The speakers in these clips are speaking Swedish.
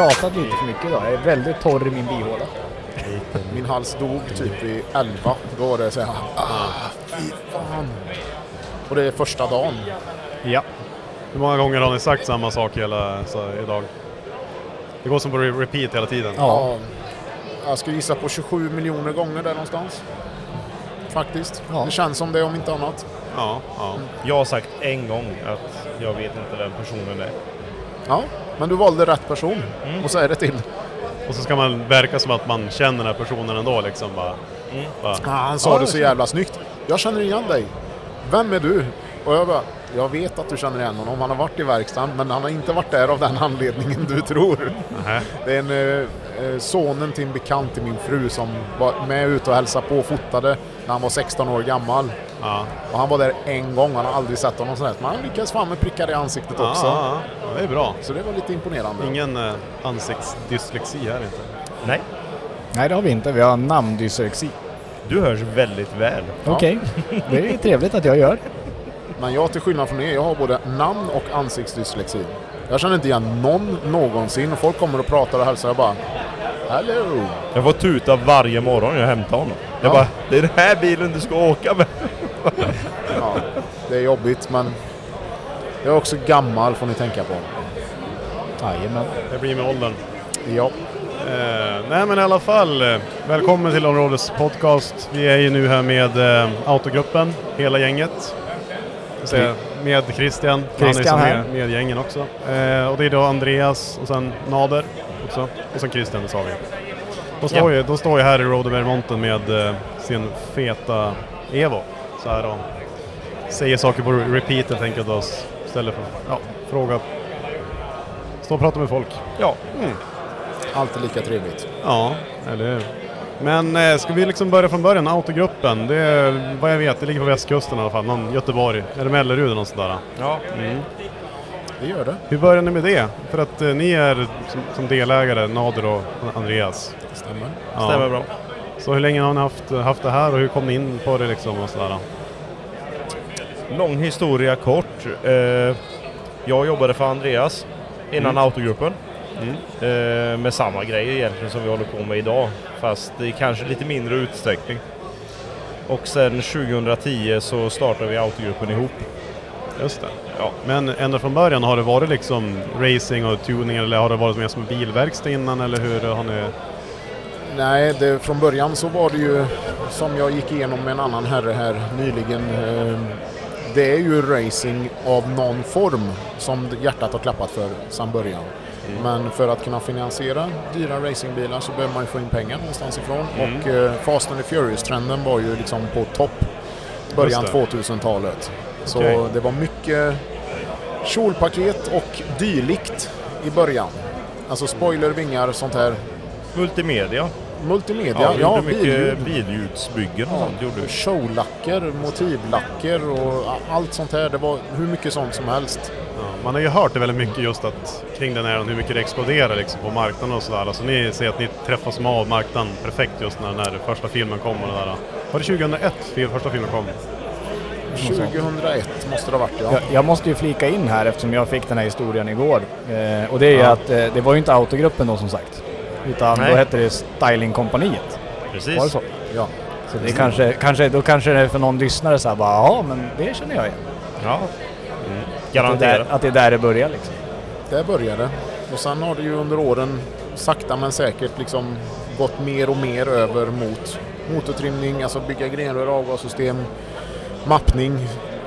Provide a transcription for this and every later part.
Pratat lite för mycket idag. Jag är väldigt torr i min bihåla. Min hals dog typ vid 11. Då var det så här, ah, fy fan. Och det är första dagen. Ja. Hur många gånger har ni sagt samma sak hela så, idag? Det går som på re- repeat hela tiden. Ja. Jag skulle gissa på 27 miljoner gånger där någonstans. Faktiskt. Ja. Det känns som det om inte annat. Ja, ja. Jag har sagt en gång att jag vet inte vem personen är. Ja, men du valde rätt person och säger det till. Och så ska man verka som att man känner den här personen ändå liksom. Bara, bara. Ah, han sa det så jävla snyggt. Jag känner igen dig. Vem är du? Och jag bara, jag vet att du känner igen honom. Han har varit i verkstaden, men han har inte varit där av den anledningen du tror. Nähä. Det är en, eh, eh, sonen till en bekant till min fru som var med ute och hälsade på och fotade när han var 16 år gammal. Ja. Och han var där en gång, han har aldrig sett honom sådär. Men han lyckades fan med prickar i ansiktet Ja, också. ja, det är bra. Så det var lite imponerande. Ingen eh, ansiktsdyslexi här inte. Nej, Nej, det har vi inte. Vi har namndyslexi. du hörs väldigt väl. Ja. Okej, det är trevligt att jag gör. Men jag till skillnad från er, jag har både namn och ansiktsdyslexi. Jag känner inte igen någon någonsin och folk kommer och pratar och hälsar och jag bara Hello! Jag får tuta varje morgon jag hämtar honom. Jag Ja. bara, det är den här bilen du ska åka med. Ja, det är jobbigt men jag är också gammal får ni tänka på. Jajamän. Det blir med åldern. Ja, Eh, nej men i alla fall, eh, välkommen till Områdes podcast. Vi är ju nu här med eh, Autogruppen, hela gänget. Med Christian, Christian han är med, med gängen också. Eh, och det är då Andreas och sen Nader också. Och sen Christian, det sa vi. De står, ju, de står ju här i Rodeberg Mountain med eh, sin feta Evo. Så här och säger saker på repeat helt enkelt och s- ställer för, ja, fråga. Stå och prata med folk. Ja, alltid lika trevligt. Ja, eller hur. Men eh, ska vi liksom börja från början? Autogruppen, det är vad jag vet, det ligger på västkusten i alla fall. Någon Göteborg, är det Mellerud eller något sånt där? ja. Det gör det. Hur började ni med det? För att eh, ni är som, som delägare, Nader och Andreas. Stämmer. Ja. stämmer bra. Så hur länge har ni haft, haft det här och hur kom ni in på det liksom och sådär? Lång historia kort. Eh, jag jobbade för Andreas innan Autogruppen. Eh, med samma grej egentligen som vi håller på med idag. Fast i kanske lite mindre utsträckning. Och sen 2010 så startade vi Autogruppen ihop. Just det. Ja. Men ända från början, har det varit liksom racing och tuning eller har det varit mer som bilverkstad innan eller hur har ni? Nej, det, från början så var det ju som jag gick igenom med en annan herre här nyligen. Eh, det är ju racing av någon form som hjärtat har klappat för sedan början. Men för att kunna finansiera dyra racingbilar så behöver man ju få in pengar någonstans ifrån. Och eh, Fast and the Furious-trenden var ju liksom på topp början Just det. 2000-talet. Så Okej. det var mycket kjolpaket och dylikt i början. Alltså spoiler, vingar, sånt här. Multimedia. Multimedia, Ja, ja, mycket billjud. billjudsbyggen och sånt gjorde du. Showlacker, motivlacker och allt sånt här. Det var hur mycket sånt som helst. Ja, man har ju hört det väldigt mycket just att kring den här hur mycket det exploderar liksom på marknaden och sådär. Alltså ni ser att ni träffas med marknaden perfekt just när den här första filmen kom och det där. Var det 2001 fil- första filmen kom? 2001 måste det ha varit ja. Jag, jag måste ju flika in här eftersom jag fick den här historien igår. Eh, och det är ju Ja. att eh, det var ju inte autogruppen då som sagt. Utan Nej. då hette det Stylingkompaniet. Precis. Var det så? ja. Så det kanske, kanske, då kanske det är för någon lyssnare såhär bara ja men det känner jag igen. Ja. Att där, Garanterat. att det är där det börjar liksom. Där började Och sen har det ju under åren sakta men säkert liksom gått mer och mer över mot motortrimning, alltså bygga grenrör, avgassystem, mappning.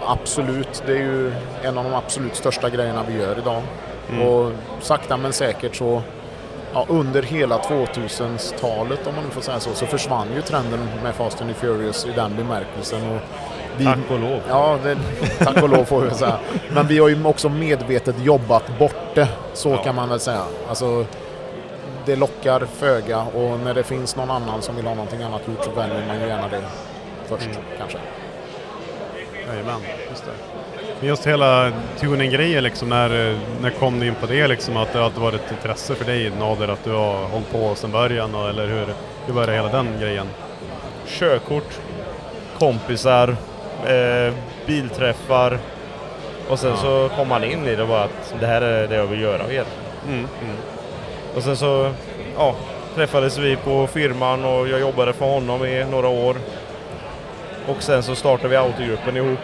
Absolut, det är ju en av de absolut största grejerna vi gör idag. Och sakta men säkert så ja, under hela 2000-talet om man nu får säga så, så försvann ju trenden med Fast and Furious i den bemärkelsen. Och vi, Tack och lov. Ja, det, tack och lov får vi säga. Men vi har ju också medvetet jobbat bort det, så kan man väl säga. Alltså, det lockar föga och när det finns någon annan som vill ha någonting annat gjort så väljer man ju gärna det först kanske. Jajamän, just det. Men just hela tuning-grejen liksom, när, när kom ni in på det liksom? Att det alltid varit ett intresse för dig Nader, att du har hållit på sedan början och, eller hur, hur började hela den grejen? Körkort, kompisar, eh, bilträffar. Och sen Ja. så kom man in i det bara att det här är det jag vill göra egentligen. Mm, mm. Och sen så ja, träffades vi på firman och jag jobbade för honom i några år. Och sen så startade vi autogruppen ihop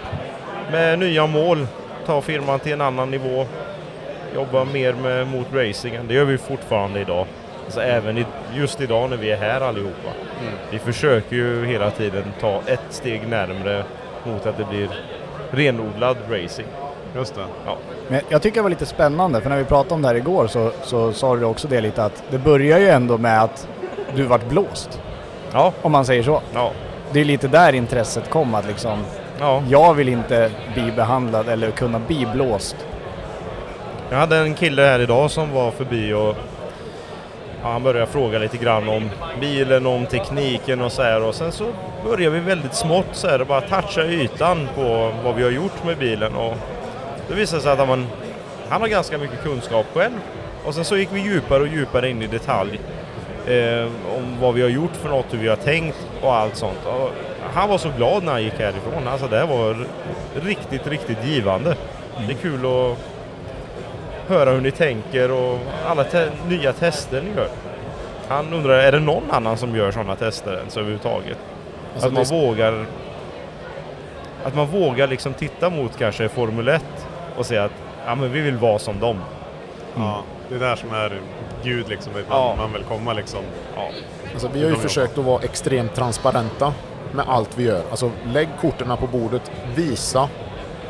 med nya mål. Ta firman till en annan nivå. Jobba mer med, mot racingen. Det gör vi fortfarande idag. Alltså även i, just idag när vi är här allihopa. Vi försöker ju hela tiden ta ett steg närmre mot att det blir renodlad racing. Just det. Ja. Men jag tycker det var lite spännande för när vi pratade om det här igår så, så sa du också det lite att det börjar ju ändå med att du vart blåst. Ja, Om man säger så. ja, Det är lite där intresset kom att liksom ja. jag vill inte bli behandlad eller kunna bli blåst. Jag hade en kille här idag som var förbi och ja, han började fråga lite grann om bilen, om tekniken och så här och sen så började vi väldigt smått så här och bara toucha ytan på vad vi har gjort med bilen och det visade sig att han, han har ganska mycket kunskap själv och sen så gick vi djupare och djupare in i detalj eh, om vad vi har gjort för något, hur vi har tänkt och allt sånt. Och han var så glad när han gick härifrån. Alltså det var riktigt, riktigt givande. Det är kul att höra hur ni tänker och alla te- nya tester ni gör. Han undrar, är det någon annan som gör sådana tester ens överhuvudtaget? Alltså, att man det- vågar att man vågar liksom titta mot kanske Formel 1 och säga att ja, men vi vill vara som dem. Ja, det är där som är Gud liksom, dit Ja. man, man vill komma liksom. Ja. Alltså, vi har ju försökt att vara extremt transparenta med allt vi gör. Alltså lägg korten på bordet, visa,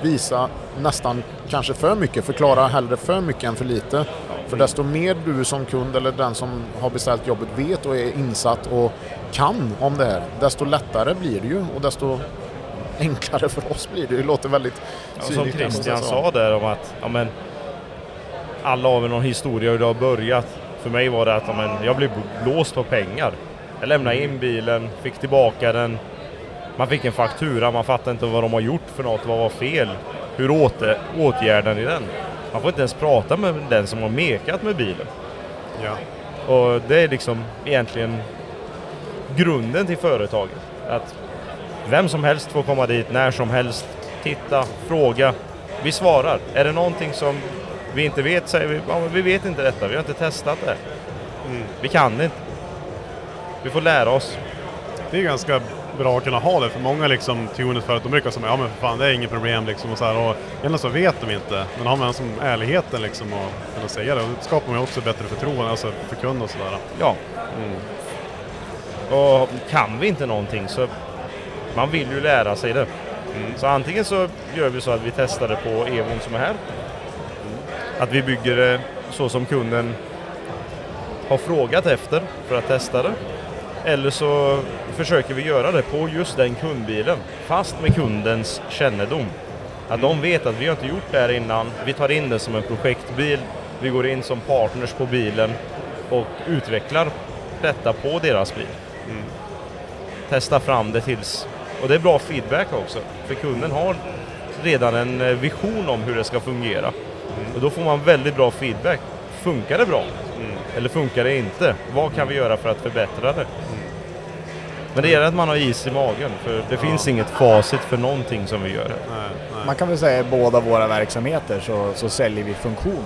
visa nästan kanske för mycket, förklara hellre för mycket än för lite. För desto mer du som kund eller den som har beställt jobbet vet och är insatt och kan om det här, desto lättare blir det ju och desto enklare för oss blir det. Det låter väldigt Ja, som Christian sa där om att ja, men, alla har väl någon historia hur det har börjat. För mig var det att ja, men, jag blev blåst på pengar. Jag lämnade in bilen, fick tillbaka den. Man fick en faktura, man fattade inte vad de har gjort för något, vad var fel? Hur åter, åtgärdar ni den? Man får inte ens prata med den som har mekat med bilen. Ja. Och det är liksom egentligen grunden till företaget. Att vem som helst får komma dit när som helst, titta, fråga. Vi svarar. Är det någonting som vi inte vet säger vi, ja, vi vet inte detta, vi har inte testat det. Vi kan det inte. Vi får lära oss. Det är ganska bra att kunna ha det för många liksom tunet för att de brukar säga ja men för fan det är inget problem liksom och så här och egentligen så vet de inte. Men har man som ärligheten liksom och kunna säga det det skapar man ju också bättre förtroende alltså för kund och sådär. Ja. Och kan vi inte någonting så man vill ju lära sig det. Så antingen så gör vi så att vi testar det på Evon som är här. Att vi bygger det så som kunden har frågat efter för att testa det. Eller så försöker vi göra det på just den kundbilen, fast med kundens kännedom. Att de vet att vi har inte gjort det här innan, vi tar in det som en projektbil, vi går in som partners på bilen och utvecklar detta på deras bil. Mm. Testa fram det tills... Och det är bra feedback också, för kunden har redan en eh, vision om hur det ska fungera. Mm. Och då får man väldigt bra feedback. Funkar det bra? Mm. Eller funkar det inte? Vad kan vi göra för att förbättra det? Mm. Men det gäller att man har is i magen, för det finns inget facit för någonting som vi gör. Nej, nej. Man kan väl säga i båda våra verksamheter så, så säljer vi funktioner.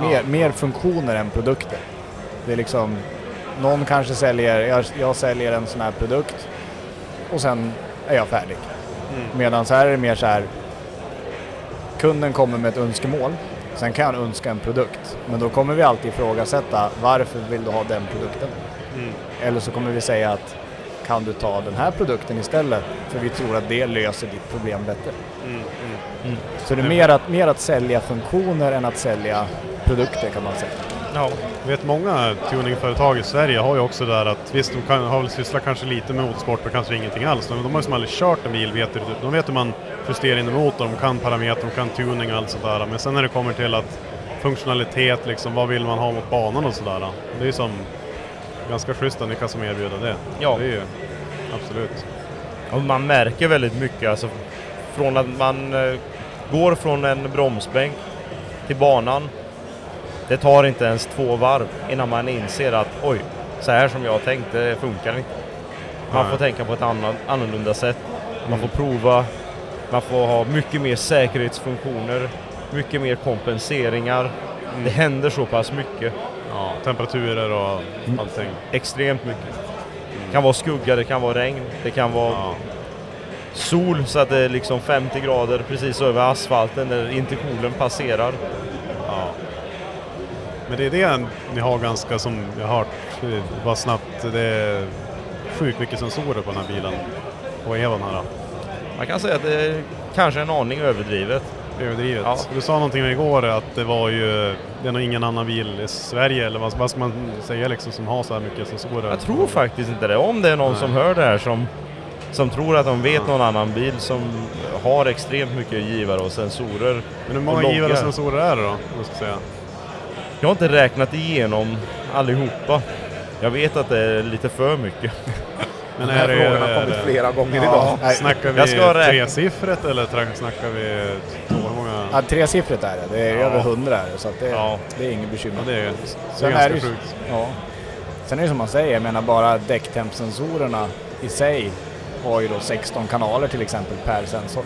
Mer, Ja. mer funktioner än produkter. Det är liksom, någon kanske säljer, jag, jag säljer en sån här produkt och sen är jag färdig. Mm. Medan så här är det mer så här, kunden kommer med ett önskemål, sen kan han önska en produkt. Men då kommer vi alltid ifrågasätta, varför vill du ha den produkten? Mm. Eller så kommer vi säga att, kan du ta den här produkten istället? För vi tror att det löser ditt problem bättre. Mm. Mm. Så det är mer att, mer att sälja funktioner än att sälja produkter kan man säga. Ja. Jag vet många tuningföretag i Sverige har ju också där att visst, de kan, har väl sysslat kanske lite med motorsport men kanske ingenting alls. Men de har ju som aldrig kört en bil, vet, de vet hur man justerar in en motor, de kan parametrar, de kan tuning och allt sådär. Men sen när det kommer till att funktionalitet, liksom, vad vill man ha mot banan och sådär. Det är ju som ganska schysst att ni kan som erbjuda det. Ja. Det är ju absolut. Och man märker väldigt mycket alltså, från att man eh, går från en bromsbänk till banan. Det tar inte ens två varv innan man inser att oj, så här som jag tänkt, det funkar inte. Man Nej. får tänka på ett annat, annorlunda sätt. Man får prova, man får ha mycket mer säkerhetsfunktioner, mycket mer kompenseringar. Det händer så pass mycket, Ja, temperaturer och allting. extremt mycket. Det kan vara skugga, det kan vara regn, det kan vara Ja. sol så att det är liksom 50 grader precis över asfalten där intercoolen passerar. Ja. Men det är det ni har ganska, som jag har hört, det var snabbt, det är sjukt mycket sensorer på den här bilen. På Evan här. Man kan säga att det är kanske en aning överdrivet. Överdrivet. Ja. Du sa någonting igår att det var ju, det är nog ingen annan bil i Sverige, eller vad, vad ska man säga liksom, som har så här mycket sensorer? Jag tror faktiskt inte det. Om det är någon Nej. som hör det här som, som tror att de vet Ja. någon annan bil som har extremt mycket givare och sensorer. Men hur många givare och sensorer är det då? jag ska säga? Jag har inte räknat igenom allihopa. Jag vet att det är lite för mycket. Men Den här är det, frågan har kommit det, flera gånger Ja. idag. Nej, snackar vi Jag ska räkna. tresiffrigt eller snackar vi två? Hur många? Ja, tresiffrigt är det, det är Ja. över hundra är det, så att det, Ja. det är inget bekymmer. Ja, det är, det är Sen ganska är det ju- sjukt. Ja. Sen är det som man säger, jag menar bara däcktempsensorerna i sig har ju då 16 kanaler till exempel per sensor.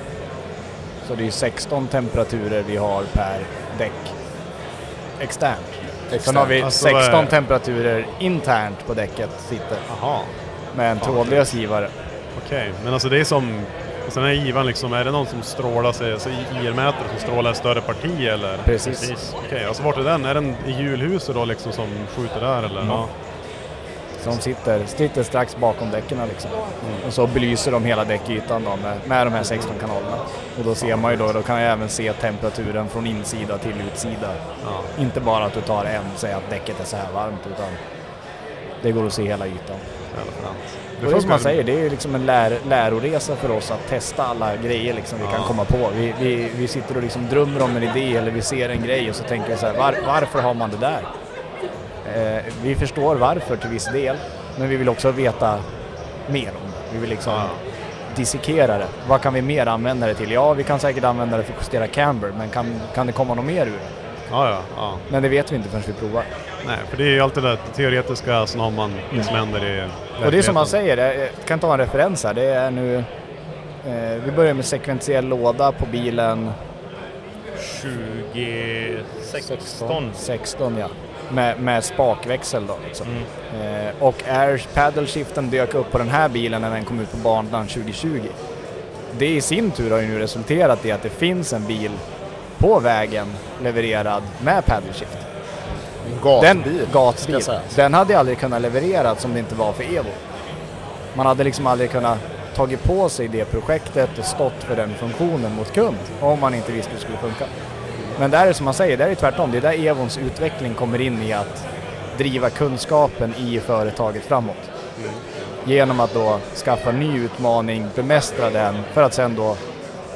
Så det är ju 16 temperaturer vi har per däck externt. Sen har vi Alltså, vad är- 16 temperaturer internt på däcket sitter Jaha, med en trådlös givare. okej. Men alltså det är som, alltså den här givan liksom, är det någon som strålar sig, alltså IR-mätare som strålar ett större parti eller? Precis. Okej, alltså vart är den? Är den i hjulhuset då liksom som skjuter där eller? Ja. Som sitter, sitter strax bakom däcken liksom. Och så belyser de hela däckytan då med, med de här 16 kanalerna. Och då ser man ju då, då kan jag även se temperaturen från insida till utsida. Ja. Inte bara att du tar en, säg att däcket är så här varmt, utan det går att se hela ytan. Och det är som man säger, det är liksom en lär, läroresa för oss att testa alla grejer liksom vi Ja. kan komma på. Vi, vi, vi sitter och liksom drömmer om en idé eller vi ser en grej och så tänker vi så här, var, varför har man det där? Eh, vi förstår varför till viss del, men vi vill också veta mer om det. Vi vill liksom Ja. dissekera det. Vad kan vi mer använda det till? Ja, vi kan säkert använda det för att justera camber, men kan, kan det komma något mer ur det? Ja, ja, ja. Men det vet vi inte förrän vi provar. Nej, för det är ju alltid det teoretiska som har man som händer i Och det är som man säger, jag kan ta en referens här. Det är nu... Eh, vi börjar med sekventiell låda på bilen 2016. 16 ja. Med, med spakväxel då liksom. Mm. Eh, och air paddle shiften dök upp på den här bilen när den kom ut på banan 2020. Det i sin tur har ju nu resulterat i att det finns en bil på vägen levererad med paddle shift. En Den gatbil, gatbil, ska sägas. den hade aldrig kunnat levereras om det inte var för Evo. Man hade liksom aldrig kunnat tagit på sig det projektet och stått för den funktionen mot kund om man inte visste hur det skulle funka. Men där är det som man säger, där är det tvärtom. Det är där Evons utveckling kommer in i att driva kunskapen i företaget framåt. Genom att då skaffa ny utmaning, bemästra den för att sen då,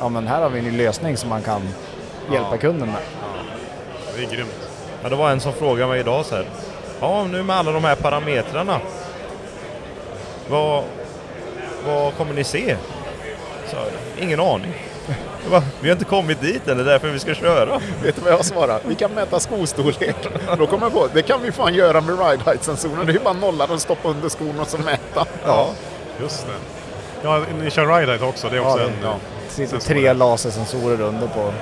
ja men här har vi en ny lösning som man kan hjälpa kunden med. Det är grymt. Ja, det var en som frågade mig idag så här. ja nu med alla de här parametrarna, vad, vad kommer ni se? Så, ingen aning. Bara, vi har inte kommit dit än, det är därför vi ska köra. Vet du vad jag svarar? Vi kan mäta skostorlek. Då kommer jag på, det kan vi fan göra med ride height sensorerna Det är ju bara nolla den, stoppa under skon och så mäta. Ja, just det. Ja, ni kör ride height också, det är också Ja, en... ja. Det sitter tre lasersensorer under på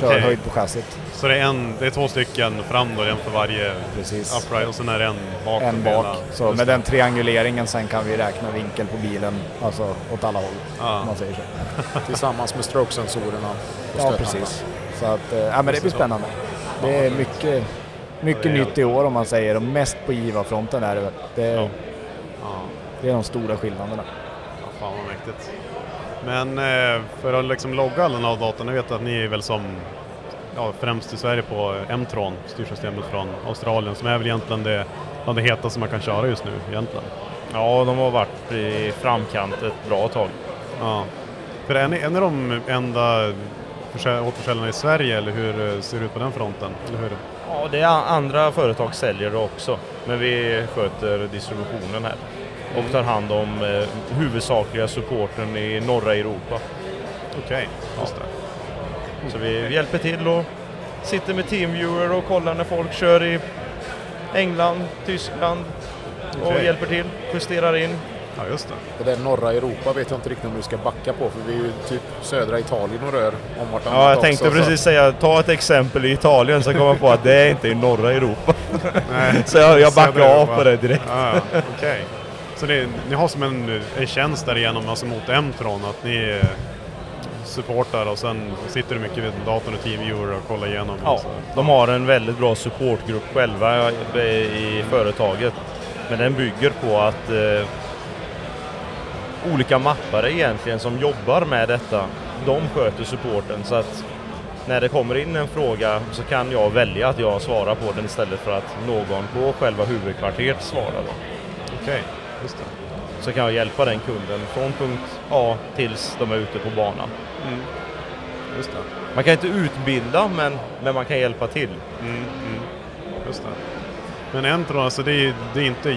körhöjd på chassit. Så det är, en, det är två stycken fram då, en för varje Precis. upright och sen är det en bak. En bak. hela- Så just med det. den trianguleringen sen kan vi räkna vinkel på bilen, alltså åt alla håll. Ja. Man säger så. Tillsammans med stroke-sensorerna. Ja, precis. Så att, ja men det blir spännande. Det är mycket, mycket det är nytt i år om man säger och mest på givarfronten är det väl. Det, Ja. det är de stora skillnaderna. Ja, fan vad mäktigt. Men eh, för att liksom logga alla de här datorn, jag vet att ni är väl som ja, främst i Sverige på M-tron, styrsystemet från Australien, som är väl egentligen det, det hetaste man kan köra just nu egentligen. Ja, de har varit i framkant ett bra tag. Ja. För är ni, är ni de enda försä- återförsäljarna i Sverige eller hur eh, ser det ut på den fronten? Eller hur? Ja, det är andra företag säljer det också, men vi sköter distributionen här och tar hand om eh, huvudsakliga supporten i norra Europa. Okej, just det. Så vi hjälper till och sitter med Teamviewer och kollar när folk kör i England, Tyskland och Okej. hjälper till, justerar in. Ja, just det. Det där norra Europa vet jag inte riktigt om du ska backa på för vi är ju typ södra Italien och rör om vartannat Ja, jag också, tänkte så- precis säga, ta ett exempel i Italien så kommer jag på att det är inte i norra Europa. Nej, Så jag, jag backar av på det direkt. Ja, ja, okej. Så ni, ni har som en, en tjänst därigenom, alltså mot M-tron, att ni eh, supportar och sen sitter du mycket vid datorn och Teamviewer och kollar igenom? Ja, och så. de har en väldigt bra supportgrupp själva i företaget. Men den bygger på att eh, olika mappare egentligen som jobbar med detta, de sköter supporten. Så att när det kommer in en fråga så kan jag välja att jag svarar på den istället för att någon på själva huvudkvarteret svarar. Då. Det. Så kan jag hjälpa den kunden från punkt A tills de är ute på banan. Just det. Man kan inte utbilda men, men man kan hjälpa till. Mm, mm. Just det. Men M-tron, alltså det är, det är inte,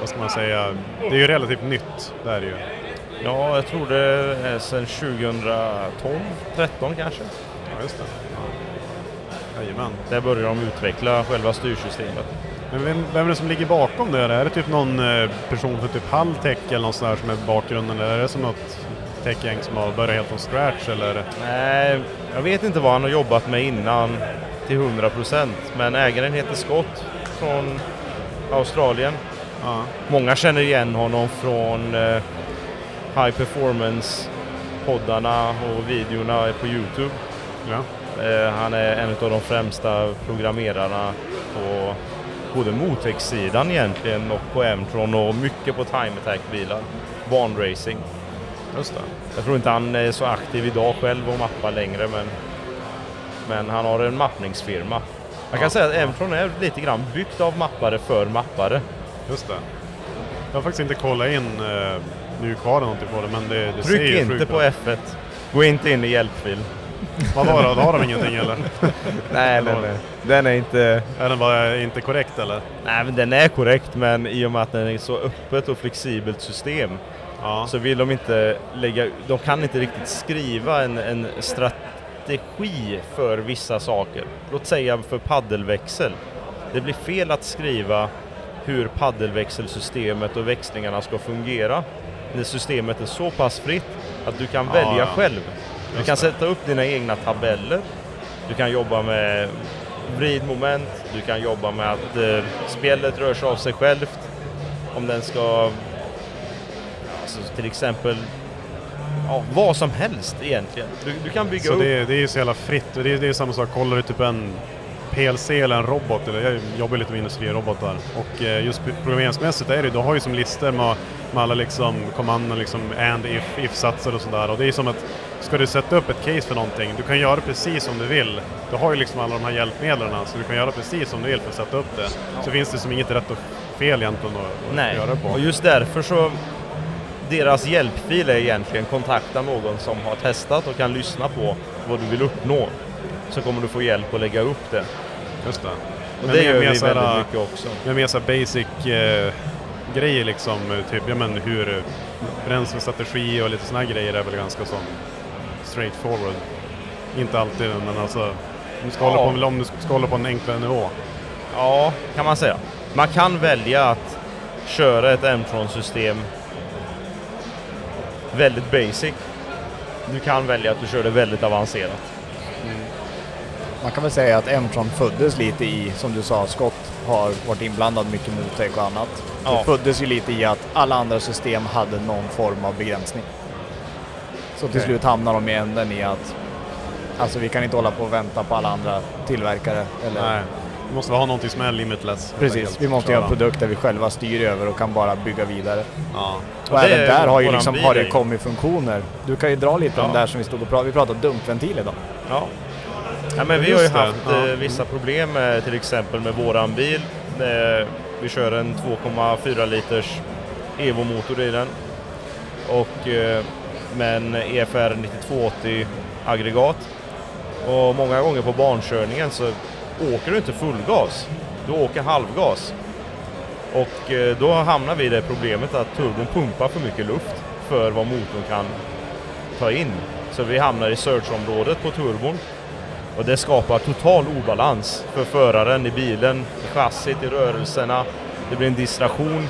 vad ska man säga, det är ju relativt nytt. Det är ju. Ja, jag tror det är sedan 2012, 13 kanske. Ja, just det. Ja. Jajamän. Där börjar de utveckla själva styrsystemet. Men vem, vem är det som ligger bakom det? Är det typ någon eh, person för typ Halltech eller något sånt där som är bakgrunden? Eller är det som något techgäng som har börjat helt från scratch eller? Nej, jag vet inte vad han har jobbat med innan till 100% men ägaren heter Scott från Australien. Ja. Många känner igen honom från eh, High Performance poddarna och videorna på Youtube. Ja. Eh, han är en av de främsta programmerarna på både Motec-sidan egentligen och på M-tron och mycket på Time Attack-bilar. Banracing. Just det. Jag tror inte han är så aktiv idag själv och mappar längre men, men han har en mappningsfirma. Jag kan Ja. säga att M-tron är lite grann byggt av mappare för mappare. Just det. Jag har faktiskt inte kollat in eh, mjukvaran någonting på det men det, det ser Tryck inte på ut. F1. Gå inte in i hjälpfil. Vad var det? Har de ingenting eller? Nej, den den är inte... Är den bara inte korrekt eller? Nej, men den är korrekt men i och med att den är så öppet och flexibelt system Ja. så vill de inte lägga... De kan inte riktigt skriva en, en strategi för vissa saker. Låt säga för paddelväxel. Det blir fel att skriva hur paddelväxelsystemet och växlingarna ska fungera när systemet är så pass fritt att du kan Ja, välja ja. själv. Du kan det. sätta upp dina egna tabeller. Du kan jobba med vridmoment. Du kan jobba med att eh, spelet rör sig av sig självt. Om den ska, alltså, till exempel, ja, vad som helst egentligen. Du, du kan bygga Så upp det, är- det är ju så jävla fritt och det är, det är samma sak, kollar du typ en PLC eller en robot, eller jag jobbar lite med industrirobotar och eh, just programmeringsmässigt är det du har ju som listor med, med alla liksom kommandon, liksom and, if, if-satser och sådär och det är som att ska du sätta upp ett case för någonting, du kan göra precis som du vill. Du har ju liksom alla de här hjälpmedlen så du kan göra precis som du vill för att sätta upp det. Så finns det som inget rätt och fel egentligen att, att Nej, göra det på. och just därför så deras hjälpfil är egentligen kontakta någon som har testat och kan lyssna på vad du vill uppnå. Så kommer du få hjälp att lägga upp det. Just det. Och Men det gör vi väldigt såhär- mycket också. Med mer så här basic eh, grejer liksom, typ ja, men hur bränslestrategi och lite här grejer är väl ganska så straight forward. Inte alltid, men alltså om du ska, Ja. hålla, på, om du ska hålla på en enklare nivå. Ja, kan man säga. Man kan välja att köra ett M-tron-system väldigt basic. Du kan välja att du kör det väldigt avancerat. Man kan väl säga att M-tron föddes lite i, som du sa, Scott har varit inblandad mycket Motec och annat. Ja. Det föddes ju lite i att alla andra system hade någon form av begränsning. Så till slut hamnar de i änden i att alltså vi kan inte hålla på och vänta på alla andra tillverkare. Eller, Nej, vi måste ha någonting som är limitless. Precis, vi måste göra en produkt där vi själva styr över och kan bara bygga vidare. Ja. Och det även är där har ju liksom, har det kommit funktioner. Du kan ju dra lite om Ja. det där som vi stod och pratade, vi pratade dumpventil idag. Ja. ja men vi har ju haft ja. eh, vissa problem med, till exempel med våran bil. Eh, vi kör en 2,4 liters Evo-motor i den. Och eh, med en EFR 9280 aggregat. Och många gånger på bankörningen så åker du inte fullgas. Du åker halvgas. Och eh, då hamnar vi i det problemet att turbon pumpar för mycket luft för vad motorn kan ta in. Så vi hamnar i surge-området på turbon. Och det skapar total obalans för föraren i bilen, i chassit, i rörelserna. Det blir en distraktion.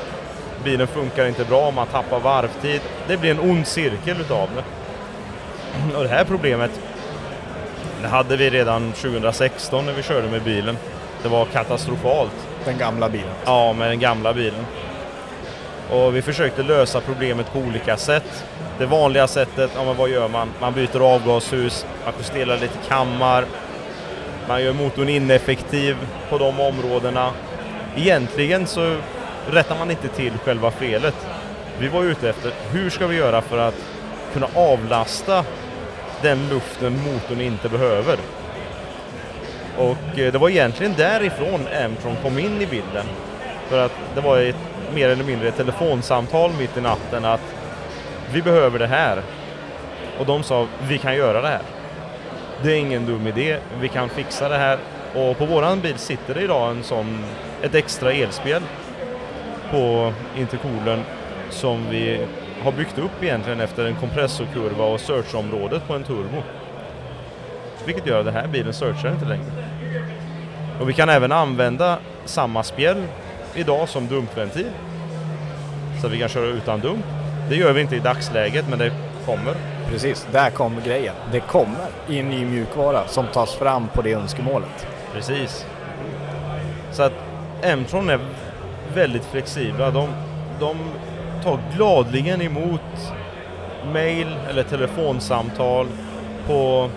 Bilen funkar inte bra, man tappar varvtid. Det blir en ond cirkel utav det. Och det här problemet det hade vi redan 2016 när vi körde med bilen. Det var katastrofalt. Den gamla bilen. Ja, med den gamla bilen. Och vi försökte lösa problemet på olika sätt. Det vanliga sättet, ja men vad gör man? Man byter avgashus, man justerar lite kammar, man gör motorn ineffektiv på de områdena. Egentligen så rättar man inte till själva felet. Vi var ute efter, hur ska vi göra för att kunna avlasta den luften motorn inte behöver? Och eh, det var egentligen därifrån M-tron kom in i bilden. För att det var ett mer eller mindre ett telefonsamtal mitt i natten att vi behöver det här. Och de sa vi kan göra det här. Det är ingen dum idé, vi kan fixa det här. Och på våran bil sitter det idag en sån, ett extra elspel på intercoolen som vi har byggt upp egentligen efter en kompressorkurva och searchområdet på en turbo. Vilket gör att den här bilen searchar inte längre. Och vi kan även använda samma spjäll idag som dumpventil. Så att vi kan köra utan dump. Det gör vi inte i dagsläget men det kommer. Precis, där kommer grejen. Det kommer i en ny mjukvara som tas fram på det önskemålet. Precis. Så att M-tron är väldigt flexibla. De, de tar gladligen emot mail eller telefonsamtal på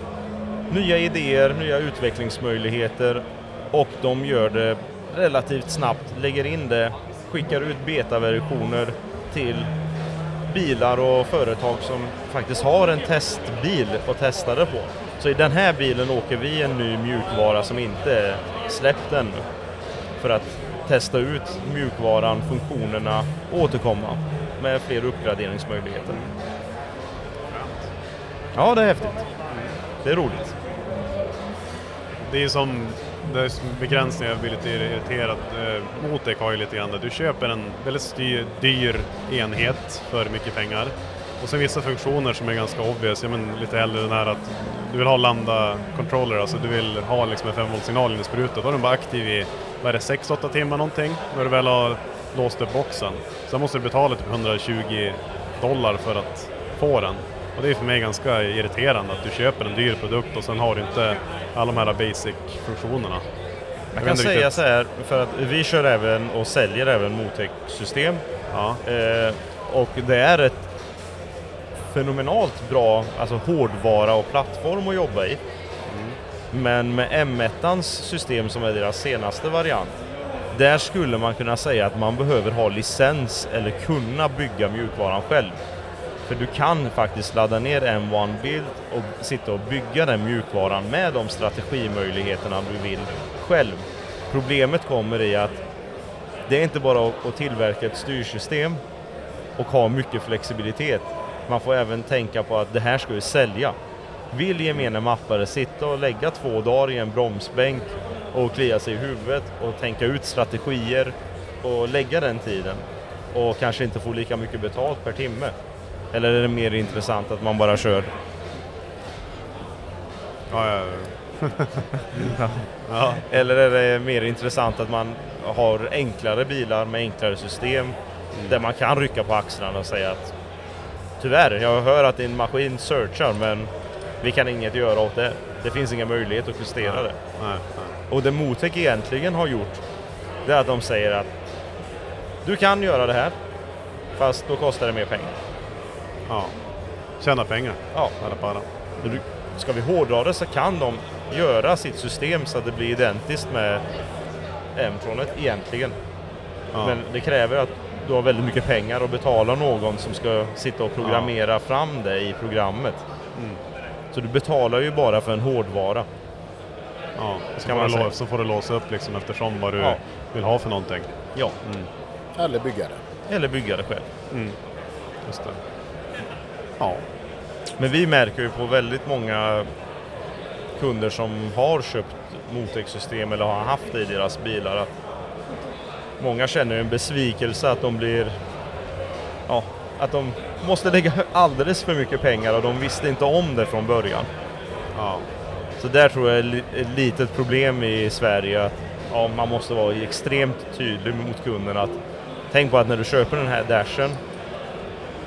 nya idéer, nya utvecklingsmöjligheter och de gör det relativt snabbt, lägger in det, skickar ut betaversioner till bilar och företag som faktiskt har en testbil att testa det på. Så i den här bilen åker vi en ny mjukvara som inte är släppt ännu för att testa ut mjukvaran, funktionerna och återkomma med fler uppgraderingsmöjligheter. Ja, det är häftigt. Det är roligt. Det är som det är som begränsningar, jag blir lite irriterad. Eh, Motec har ju lite grann det. Du köper en väldigt styr, dyr enhet för mycket pengar. Och sen vissa funktioner som är ganska obvious, ja, men lite hellre den här att du vill ha lambda controller, alltså du vill ha liksom en 5 volt signal in i sprutan. Då är den bara aktiv i, vad är det, 6-8 timmar någonting, när du väl har låst upp boxen. Sen måste du betala typ 120 dollar för att få den. Och det är för mig ganska irriterande att du köper en dyr produkt och sen har du inte alla de här basic-funktionerna. Jag kan säga riktigt. så här, för att vi kör även och säljer även Motec-system. Ja, Eh, och det är ett fenomenalt bra alltså hårdvara och plattform att jobba i. Men med M1 system som är deras senaste variant, där skulle man kunna säga att man behöver ha licens eller kunna bygga mjukvaran själv. För du kan faktiskt ladda ner M1 Build och sitta och bygga den mjukvaran med de strategimöjligheterna du vill själv. Problemet kommer i att det är inte bara att att tillverka ett styrsystem och ha mycket flexibilitet. Man får även tänka på att det här ska vi sälja. Vill gemene mappare sitta och lägga två dagar i en bromsbänk och klia sig i huvudet och tänka ut strategier och lägga den tiden och kanske inte få lika mycket betalt per timme? Eller är det mer intressant att man bara kör? Ja, ja, ja. ja. Eller är det mer intressant att man har enklare bilar med enklare system där man kan rycka på axlarna och säga att tyvärr, jag hör att din maskin searchar men vi kan inget göra åt det. Det finns ingen möjlighet att justera det. Nej, nej. Och det Motec egentligen har gjort, det är att de säger att du kan göra det här, fast då kostar det mer pengar. Ja. Tjäna pengar. Ja. Du- Ska vi hårdra det så kan de göra sitt system så att det blir identiskt med M-tronet egentligen. Ja. Men det kräver att du har väldigt mycket pengar och betala någon som ska sitta och programmera fram det i programmet. Mm. Så du betalar ju bara för en hårdvara. Ja, så, Kan får man du säga. lå- så får du låsa upp liksom eftersom vad du Ja. vill ha för någonting. Ja, Eller bygga det. eller bygga det själv. Mm. Just det. Ja. Men vi märker ju på väldigt många kunder som har köpt Motec-system eller har haft det i deras bilar att många känner en besvikelse att de blir ja, att de måste lägga alldeles för mycket pengar och de visste inte om det från början. Ja. Så där tror jag är ett litet problem i Sverige att ja, man måste vara extremt tydlig mot kunden att tänk på att när du köper den här dashen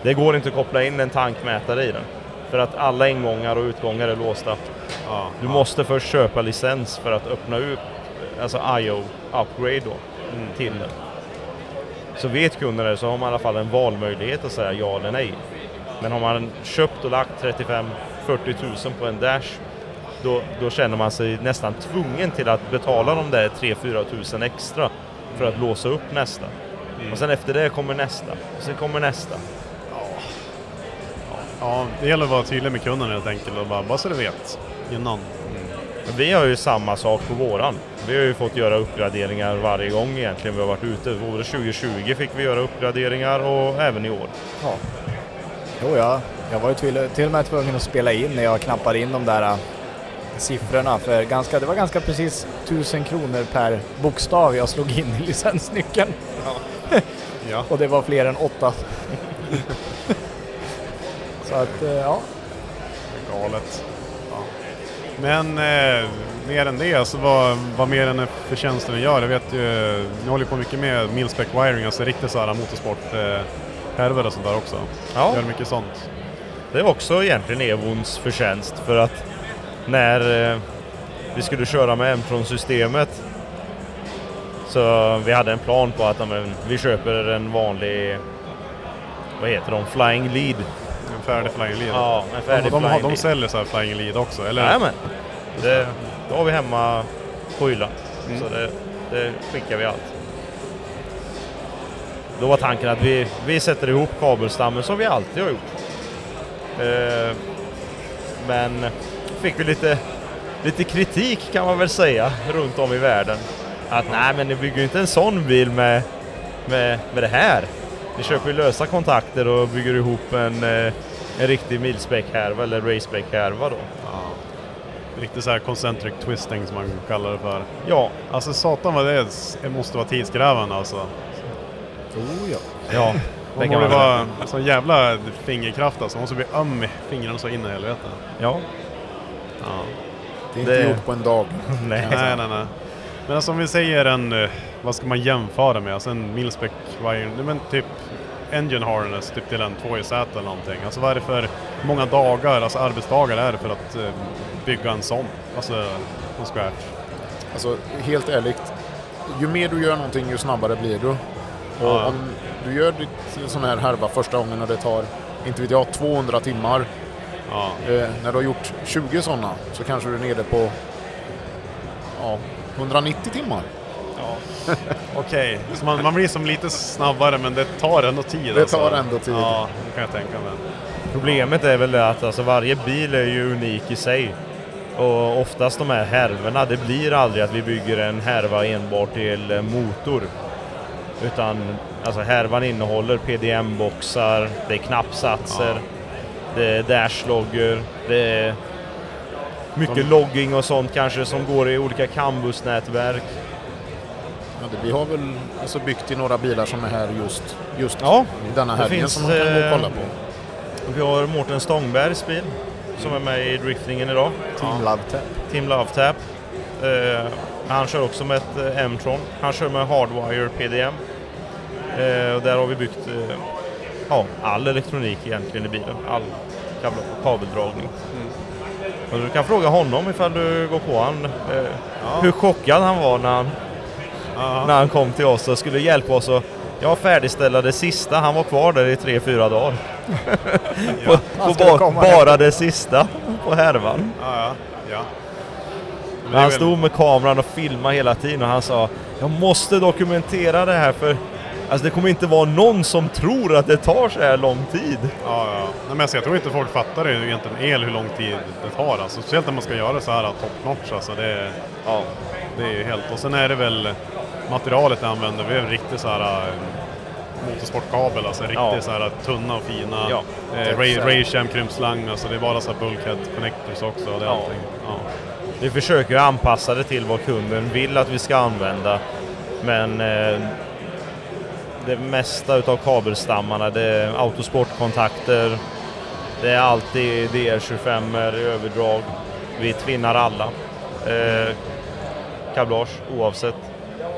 det går inte att koppla in en tankmätare i den. För att alla ingångar och utgångar är låsta. Ja. Du måste först köpa licens för att öppna upp, alltså IO upgrade då, till den. Så vet kunden det så har man i alla fall en valmöjlighet att säga ja eller nej. Men har man köpt och lagt 35-40 tusen på en Dash då, då känner man sig nästan tvungen till att betala de där 3-4 tusen extra för att låsa upp nästa. Och sen efter det kommer nästa, och sen kommer nästa. ja, det gäller att vara tydlig med kunden helt enkelt och bara, bara så du vet innan. Vi har ju samma sak på våran. Vi har ju fått göra uppgraderingar varje gång egentligen vi har varit ute. Både 2020 fick vi göra uppgraderingar och även i år. Ja. Jo, ja. Jag var ju till, till och med tvungen att spela in när jag knappade in de där äh, siffrorna. För ganska, det var ganska precis 1000 kronor per bokstav jag slog in i licensnyckeln. Ja. Och det var fler än åtta. Så att, eh, ja. Det är galet. Men eh, mer än det, alltså vad, vad mer än för tjänster ni gör? Jag vet ju, ni håller på mycket med milspec wiring, alltså riktigt så här motorsport eh, härvor och sånt där också. Ja. Gör mycket sånt. Det är också egentligen Evons förtjänst för att när eh, vi skulle köra med M-tron-systemet så vi hade en plan på att ja, men, vi köper en vanlig, vad heter de, Flying Lead. Färdig flying lead. Ja, en färdig de, de, Flying de Lead. säljer så här flying lead också, eller? Jajamän. Det, det har vi hemma på hyllan. Mm. Så det, det skickar vi allt. Då var tanken att vi, vi sätter ihop kabelstammen som vi alltid har gjort. Eh, men fick vi lite, lite kritik kan man väl säga runt om i världen. Att nej men ni bygger ju inte en sån bil med, med, med det här. Ni köper ju lösa kontakter och bygger ihop en, eh, en riktig milspec-härva eller raceback-härva då. Ja. Riktigt så här concentric twisting som man kallar det för. Ja, Alltså satan vad det är, det måste vara tidskrävande alltså. Oh, ja. ja. Man borde vara sån jävla fingerkraft alltså. Man måste bli öm i fingrarna så in i helvete. Ja, Ja. Det är inte Det- gjort på en dag. nej. Nej, nej, nej. Men alltså om vi säger en, eh, vad ska man jämföra med? Alltså en nej, men typ engine harness, typ till en 2JZ eller någonting. Alltså vad är det för många dagar, alltså arbetsdagar är det för att eh, bygga en sån? Alltså från scratch. Alltså helt ärligt, ju mer du gör någonting ju snabbare blir du. Och Ja. om du gör ditt sån här härva första gången och det tar, inte vet jag, 200 timmar. Ja. Eh, när du har gjort 20 sådana så kanske du är nere på ja, 190 timmar. Okej, så man, man blir som lite snabbare men det tar ändå tid. Det alltså. tar ändå tid. Ja, det kan jag tänka mig. Problemet är väl det att alltså, varje bil är ju unik i sig. Och oftast de här härvorna, det blir aldrig att vi bygger en härva enbart till eh, motor. Utan alltså härvan innehåller PDM-boxar, det är knappsatser, Ja. det är dashloggor, det är mycket De- logging och sånt kanske som går i olika Cambus-nätverk. Ja, det, vi har väl alltså byggt i några bilar som är här just, just Ja, denna helgen finns, som man kan gå och eh, kolla på. Vi har Mårten Stångbergs bil som är med i driftingen idag. Team Love Tap. Team Love Tap. Eh, han kör också med ett eh, M-tron. Han kör med Hardwire PDM. Eh, och där har vi byggt eh, ja, all elektronik egentligen i bilen. All kabel kabeldragning. Och du kan fråga honom ifall du går på han. Eh, Hur chockad han var när han, när han kom till oss och skulle hjälpa oss att ja, färdigställa det sista. Han var kvar där i tre, fyra dagar. på, på ba, bara hem. det sista på härvan. Ja, ja. ja. Men han stod med kameran och filmade hela tiden och han sa Jag måste dokumentera det här för Alltså det kommer inte vara någon som tror att det tar så här lång tid. Ja, ja. Nej, men alltså, jag tror inte folk fattar det egentligen el hur lång tid det tar. Alltså, speciellt när man ska göra så här top notch. Alltså, det, är- Ja. det är ju helt... Och sen är det väl materialet jag använder. Vi är riktigt så här äh, motorsportkabel. Alltså riktigt Ja. så här tunna och fina. Ja. Eh, Ray, Raycam krympslang. Alltså det är bara så här bulkhead connectors också. Det är Ja. allting. Ja. Vi försöker anpassa det till vad kunden vill att vi ska använda. Men eh, det mesta utav kabelstammarna det är autosportkontakter. Det är alltid DR25 i överdrag. Vi tvinnar alla. Eh, kablage oavsett.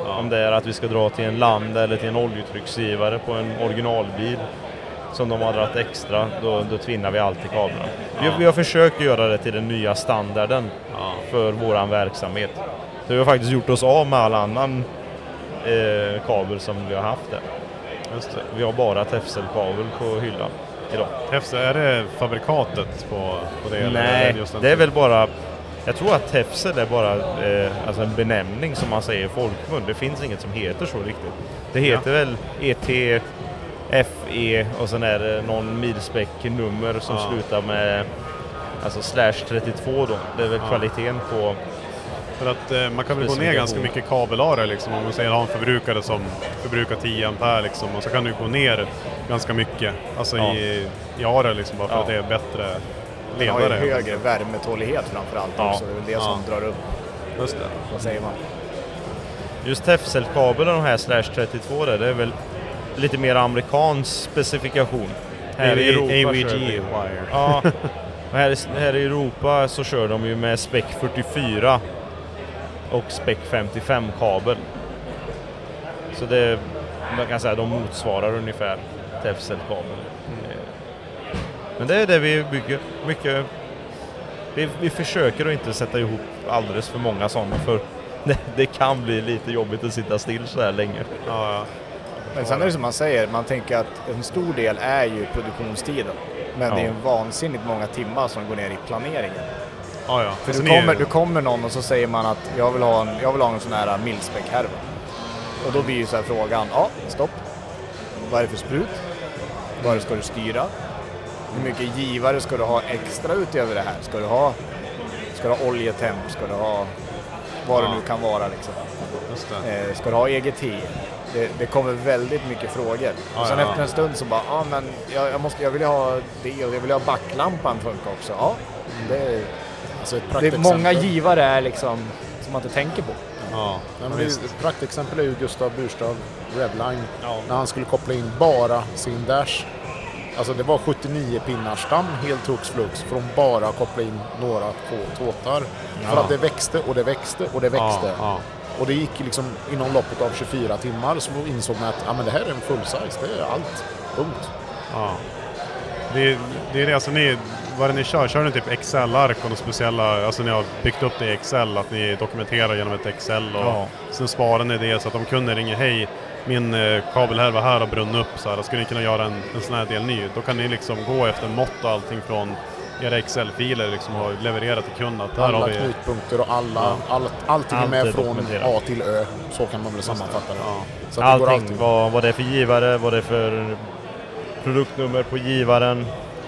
Om det är att vi ska dra till en land eller till en oljetrycksgivare på en originalbil som de har dragit extra, då, då tvinnar vi alltid kablarna. Vi, vi har försökt göra det till den nya standarden för våran verksamhet. Så vi har faktiskt gjort oss av med all annan eh, kabel som vi har haft där. Det. Vi har bara Tefselkabel på hyllan idag. Tefse, är det fabrikatet på, på det? eller Nej, det just den det är väl bara jag tror att Tefsel är bara eh, alltså en benämning som man säger i folkmun. Det finns inget som heter så riktigt. Det heter väl ET, FE och sen är det någon milspäck-nummer som Ja. slutar med alltså slash 32 då. Det är väl Ja. kvaliteten på... För att eh, man kan väl gå ner ganska mycket kabelare liksom. Om man säger ha en förbrukare som förbrukar 10 ampere liksom. Och så kan du gå ner ganska mycket. Alltså Ja. i, i are liksom bara för Ja. att det är bättre Den har ju ledare. högre värmetålighet framförallt Ja. också. Det är väl det som drar upp, Just det. vad säger man? Just Tefselkabeln de här slash 32 där, det är väl lite mer amerikansk specifikation. Här i Europa AVG kör vi- wire. Ja, och här, i- här i Europa så kör de ju med spec 44 och spec 55 kabel. Så det, man kan säga de motsvarar ungefär Tefsel-kabel. Eh, Men det är det vi bygger. Mycket, vi, vi försöker att inte sätta ihop alldeles för många sådana för det, det kan bli lite jobbigt att sitta still så här länge. Ja, ja. Men sen är det som man säger, man tänker att en stor del är ju produktionstiden. Men Ja. det är en vansinnigt många timmar som går ner i planeringen. ja, ja. För Alltså, du kommer, du kommer någon och så säger man att jag vill ha en, jag vill ha en sån här milspäck-härva. Och då blir ju så här frågan, ja stopp. Vad är det för sprut? Vad ska du styra? Hur mycket givare ska du ha extra utöver det här? Ska du ha, ska du ha oljetemp? Ska du ha vad det Ja. nu kan vara liksom? Det. Eh, ska du ha EGT? Det, det kommer väldigt mycket frågor. Ja, och sen ja, efter en stund så bara, ja men jag, jag, måste, jag vill ha det och jag vill ha backlampan funkar också. Ja, det, Alltså det är många givare är liksom som man inte tänker på. Ja, men det, ett praktexempel är ju Gustav Burstav Revline. Ja. När han skulle koppla in bara sin dash. Alltså det var 79 pinnars stam helt hux flux från bara koppla in några få tåtar. För Ja. att det växte och det växte och det växte. Ja. Och det gick liksom inom loppet av 24 timmar så insåg man att ja, men det här är en full size, det är allt. Punkt. Ja. Det, är- det är det, alltså ni, vad är det ni kör? Kör ni typ Excel-ark och några speciella, alltså ni har byggt upp det i Excel, att ni dokumenterar genom ett Excel och Ja. sen sparar ni det så att om kunden ringer hej, min eh, kabel här var här och brunnit upp så här, skulle ni kunna göra en, en sån här del ny? Då kan ni liksom gå efter mått och allting från era Excel-filer liksom och leverera till kunden att här Alla har vi... knutpunkter och alla, Ja. allt, allting är Allt med är från. A till Ö. Så kan man väl sammanfatta det. Ja. Så att det Allting, alltid. vad, vad det är för givare, vad det är för produktnummer på givaren.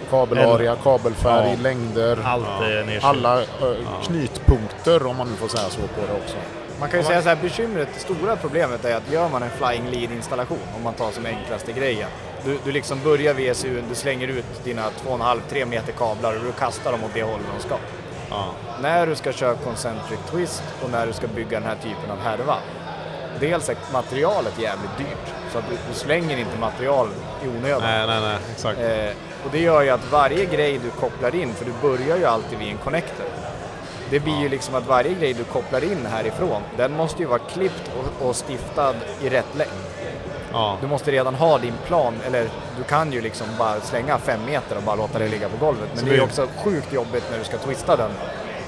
Kabelarea, kabelfärg, Ja. längder. Allt är nedskrivet. Alla ö, knutpunkter om man nu får säga så på det också. Man kan ju säga så här, bekymret, det stora problemet är att gör man en flying lead installation, om man tar som enklaste grejen. Du, du liksom börjar VSU, du slänger ut dina 2,5-3 meter kablar och du kastar dem åt det hållet de ska. Ja. När du ska köra concentric twist och när du ska bygga den här typen av härva. Dels är materialet jävligt dyrt, så att du, du slänger inte material i onödan. Nej, nej, nej, exakt. Eh, och det gör ju att varje grej du kopplar in, för du börjar ju alltid vid en connector. Det blir ju liksom att varje grej du kopplar in härifrån, den måste ju vara klippt och, och stiftad i rätt längd. Ja. Du måste redan ha din plan, eller du kan ju liksom bara slänga fem meter och bara låta det ligga på golvet. Men Så det är ju också sjukt jobbigt när du ska twista den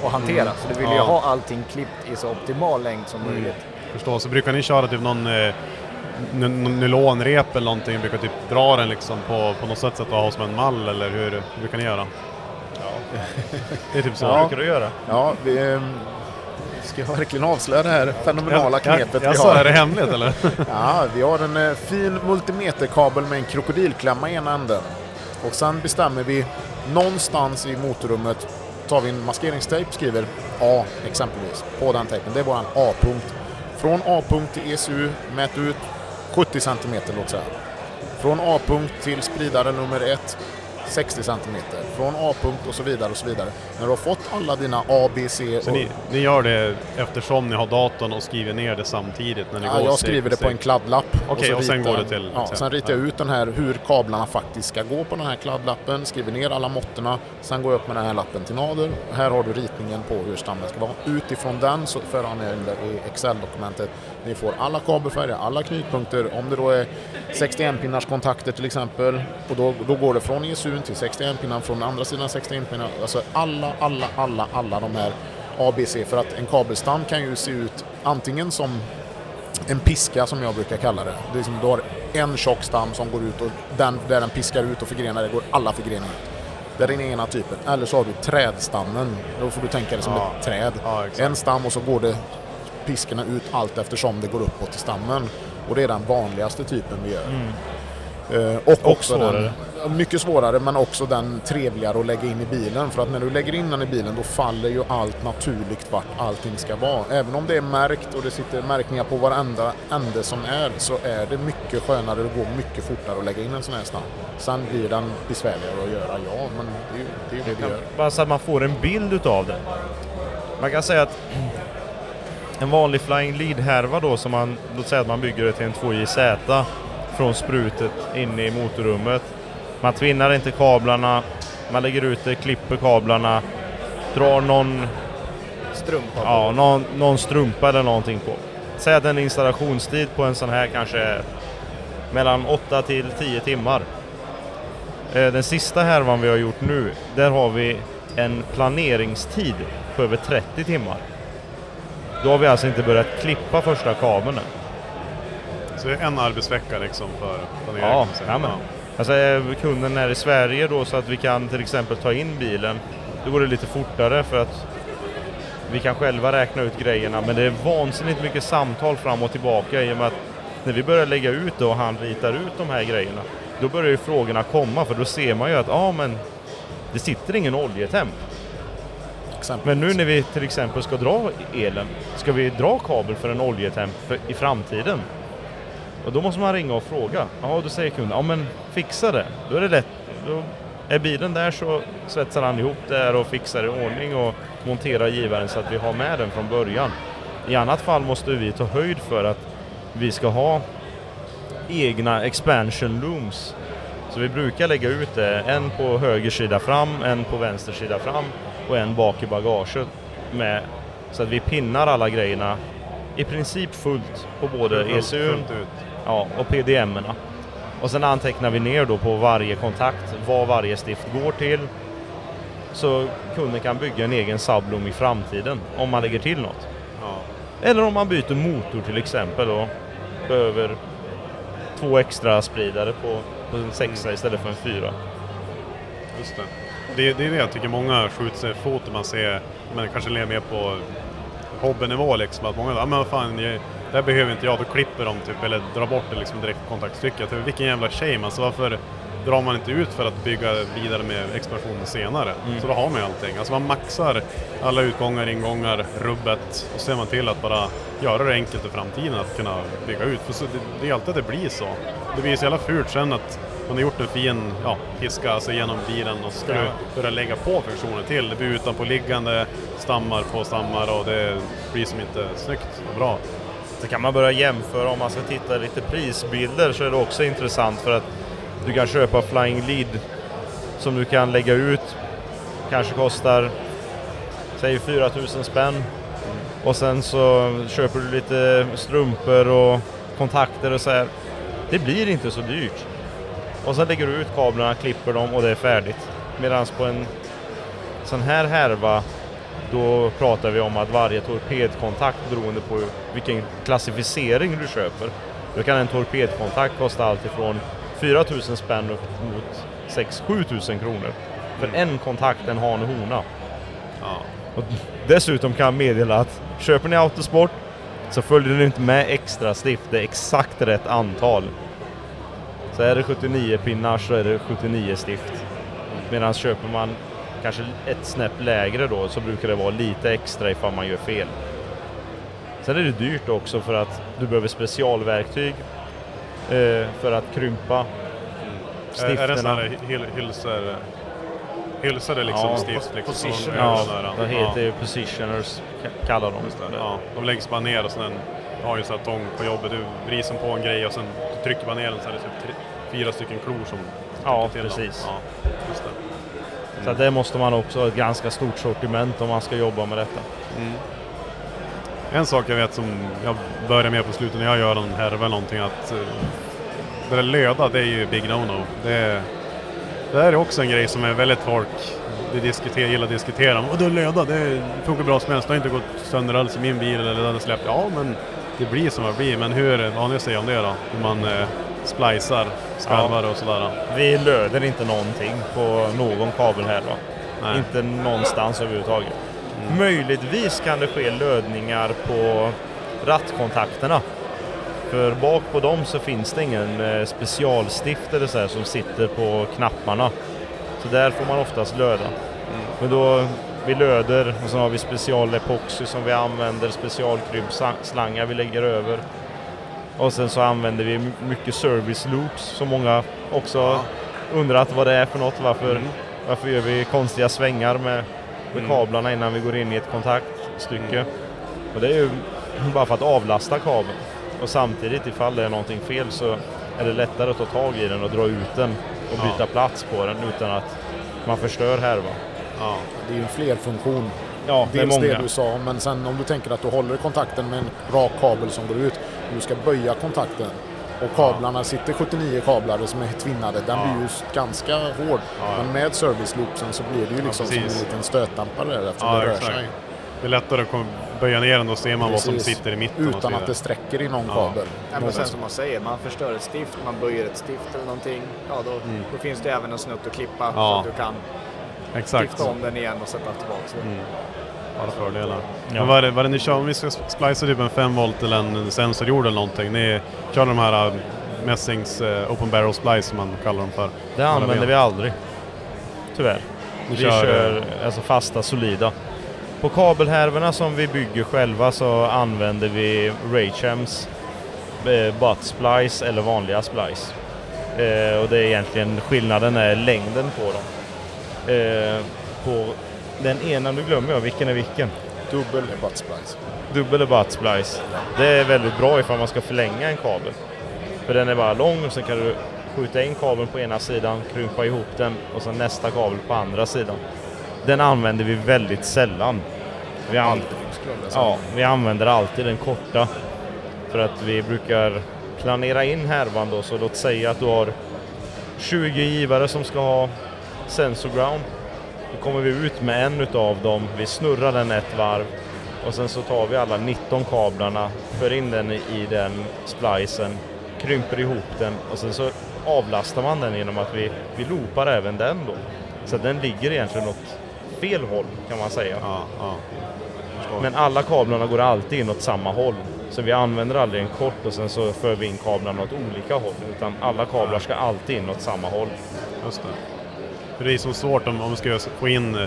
och hantera. Mm. Så du vill ju Ja. ha allting klippt i så optimal längd som Mm. möjligt. Förstå, så brukar ni köra typ någon eh, nylonrep eller någonting, brukar typ dra den liksom på, på något sätt så att du har som en mall eller hur, hur brukar ni göra? Det är typ så. Ja. brukar du göra? Ja, vi ehm, ska jag verkligen avslöja det här fenomenala knepet ja, vi så har. är det hemligt eller? Ja, vi har en eh, fin multimeterkabel med en krokodilklämma i ena änden. Och sen bestämmer vi någonstans i motorrummet, tar vi en maskeringstejp, skriver A exempelvis på den tejpen. Det är våran A-punkt. Från A-punkt till ECU, mät ut 70 cm låt säga. Från A-punkt till spridare nummer ett 60 cm. Från A-punkt och så vidare och så vidare. När du har fått alla dina A, B, C Så och ni, ni gör det eftersom ni har datorn och skriver ner det samtidigt när ni Ja, går jag steg skriver det på en kladdlapp. Okej, så och sen ritar går jag- det till... Ja, sen ritar jag ut den här hur kablarna faktiskt ska gå på den här kladdlappen, skriver ner alla måtterna, sen går jag upp med den här lappen till Nader. Här har du ritningen på hur stammen ska vara. Utifrån den så för han in det i Excel-dokumentet. Ni får alla kabelfärger, alla knutpunkter. Om det då är 61 pinnars kontakter till exempel, och då, då går det från ESU till 61 pinnar, från andra sidan 61 pinnar. Alltså alla, alla, alla, alla de här ABC. För att en kabelstam kan ju se ut antingen som en piska som jag brukar kalla det. det är som du har en tjock stam som går ut och den, där den piskar ut och förgrenar, det går alla förgreningar ut. Det är den ena typen. Eller så har du trädstammen. Då får du tänka det som Ja. ett träd. Ja, en stam och så går det piskorna ut allt eftersom det går uppåt i stammen. Och det är den vanligaste typen vi gör. Eh, och också svårare. Den, mycket svårare men också den trevligare att lägga in i bilen. För att när du lägger in den i bilen då faller ju allt naturligt vart allting ska vara. Även om det är märkt och det sitter märkningar på varenda ände som är så är det mycket skönare, det går mycket fortare att lägga in en sån här stam. Sen blir den besvärligare att göra, ja men det är ju det, är det vi gör. Bara så att man får en bild utav det. Man kan säga att en vanlig flying lead-härva då som man, låt säga att man bygger det till en 2JZ från sprutet inne i motorrummet. Man tvinnar inte kablarna, man lägger ut det, klipper kablarna, drar någon, Strumpa. ja, någon, någon strumpa eller någonting på. Säg att en installationstid på en sån här kanske är mellan 8 till 10 timmar. Eh, Den sista härvan vi har gjort nu, där har vi en planeringstid på över 30 timmar. Då har vi alltså inte börjat klippa första kabeln än. Så det är en arbetsvecka liksom för planering? Ja, men. Alltså är kunden är i Sverige då så att vi kan till exempel ta in bilen, då går det lite fortare för att vi kan själva räkna ut grejerna men det är vansinnigt mycket samtal fram och tillbaka i och med att när vi börjar lägga ut och han ritar ut de här grejerna, då börjar ju frågorna komma för då ser man ju att ja men det sitter ingen oljetemp. Exempelvis. Men nu när vi till exempel ska dra elen, ska vi dra kabel för en oljetemp för, i framtiden? Och då måste man ringa och fråga. Ja, då säger kunden, ja men fixa det. Då är det lätt. Då är bilen där så svetsar han ihop det här och fixar i ordning och monterar givaren så att vi har med den från början. I annat fall måste vi ta höjd för att vi ska ha egna expansion looms. Så vi brukar lägga ut det, en på höger sida fram, en på vänster sida fram och en bak i bagaget. Med, så att vi pinnar alla grejerna i princip fullt på både Fullt- ECU ja, och PDM-erna. Och sen antecknar vi ner då på varje kontakt vad varje stift går till. Så kunden kan bygga en egen subloom i framtiden om man lägger till något. Ja. Eller om man byter motor till exempel och behöver två extra spridare på, på en sexa istället för en fyra. Just det. Det, det är det jag tycker många skjutfoton man ser, men kanske ler mer på hobbynivå liksom, att många, ja men vad fan, jag, det här behöver inte jag, då klipper de typ, eller drar bort det liksom direkt på kontaktstycket. Vilken jävla shame, alltså varför drar man inte ut för att bygga vidare med expansionen senare? Så då har man ju allting. Alltså man maxar alla utgångar, ingångar, rubbet och ser man till att bara göra det enkelt i framtiden att kunna bygga ut. För så, det, det är alltid att det blir så. Det blir så jävla fult sen att man har gjort en fin ja, piska alltså genom bilen och ska börja lägga på funktioner till. Det blir utanpå liggande stammar på stammar och det blir som inte snyggt och bra. Så kan man börja jämföra om man ska titta lite prisbilder så är det också intressant för att du kan köpa Flying Lead som du kan lägga ut. Kanske kostar, säg 4000 spänn. Och sen så köper du lite strumpor och kontakter och så här. Det blir inte så dyrt. Och sen lägger du ut kablarna, klipper dem och det är färdigt. Medan på en sån här härva då pratar vi om att varje torpedkontakt beroende på vilken klassificering du köper. Då kan en torpedkontakt kosta allt ifrån 4000 spänn upp mot 6-7 tusen kronor. För en kontakt, en han och hona. Ja. Och dessutom kan jag meddela att köper ni Autosport så följer ni inte med extra stift. Det är exakt rätt antal. Så är det 79 pinnar så är det 79 stift. Medan köper man kanske ett snäpp lägre då så brukar det vara lite extra ifall man gör fel. Sen är det dyrt också för att du behöver specialverktyg eh, för att krympa Är, är det sådana stifterna. hylsor? Hylsor är liksom Ja, stift liksom? position. De gör Ja, det heter ju positioners ka- kallar de Ja, ja, de läggs bara ner och sen har ju så här tång på jobbet, du vrider på en grej och sen trycker bara ner den så är det typ tre, fyra stycken klor som Ja, precis. Ja, just det. Så att det måste man också ha ett ganska stort sortiment om man ska jobba med detta. En sak jag vet som jag börjar med på slutet när jag gör en härva eller någonting att eh, det där löda det är ju big no-no. Det, är- det är också en grej som är väldigt folk det diskuterar, gillar att diskutera. Och det löda, det funkar bra som helst. Det har inte gått sönder alls i min bil eller den har släppt. Ja men det blir som det blir. Men hur är det vanliga säger om det då? Hur man eh, splicar skarvar och sådär. Vi löder inte någonting på någon kabel här va? Nej. Inte någonstans överhuvudtaget. Möjligtvis kan det ske lödningar på rattkontakterna. För bak på dem så finns det ingen eh, specialstift eller så som sitter på knapparna. Så där får man oftast löda. Men då, vi löder och så har vi specialepoxy som vi använder, specialkrympslangar vi lägger över. Och sen så använder vi my- mycket service loops som många också undrat vad det är för något. Varför, varför gör vi konstiga svängar med, med kablarna innan vi går in i ett kontaktstycke? Och det är ju bara för att avlasta kabeln. Och samtidigt ifall det är någonting fel så är det lättare att ta tag i den och dra ut den och Ja. byta plats på den utan att man förstör härvan. Ja. Det är ju en flerfunktion. Ja, det är Dels det många. du sa, men sen om du tänker att du håller kontakten med en rak kabel som går ut. Du ska böja kontakten. Och kablarna sitter 79 kablar som är tvinnade. Den Ja. blir ju ganska hård. Men med service loopsen så blir det ju liksom som en liten stötdämpare där eftersom Ja, det rör exakt. sig. Det är lättare att böja ner den, ser man vad som sitter i mitten. och Utan att det sträcker i någon Ja. kabel. Ja, men sen som man säger, man förstör ett stift, man böjer ett stift eller någonting. Ja, då, då finns det även en snutt att klippa Mm. Ja. så att du kan Exakt. stifta om den igen och sätta tillbaka den. Mm. Bara fördelar. Ja. Men vad är, det, vad är det ni kör? Om vi ska splicea typ en 5 volt eller en sensorjord eller någonting. Ni kör de här äh, Messings äh, Open Barrel Splice som man kallar dem för. Det använder ben. vi aldrig. Tyvärr. Ni Vi kör, kör, eh, alltså fasta, solida. På kabelhärvorna som vi bygger själva så använder vi Raychems eh, butt splice eller vanliga splice. Eh, och det är egentligen skillnaden är längden på dem. Eh, på den ena, nu glömmer jag vilken är vilken. Dubbel butt splice. Dubbel butt splice. Det är väldigt bra ifall man ska förlänga en kabel. För den är bara lång och sen kan du skjuta in kabeln på ena sidan, krympa ihop den och sen nästa kabel på andra sidan. Den använder vi väldigt sällan. Vi, an- ja, vi använder alltid den korta. För att vi brukar planera in härvan då, så låt säga att du har 20 givare som ska ha sensor ground. Då kommer vi ut med en utav dem, vi snurrar den ett varv och sen så tar vi alla 19 kablarna, för in den i den splicen, krymper ihop den och sen så avlastar man den genom att vi, vi loopar även den då. Så den ligger egentligen åt fel håll kan man säga. Ja, ja. Men alla kablarna går alltid in åt samma håll. Så vi använder aldrig en kort och sen så för vi in kablarna åt olika håll. Utan alla kablar ska alltid in åt samma håll. Just det. För det är så svårt om, om vi ska få in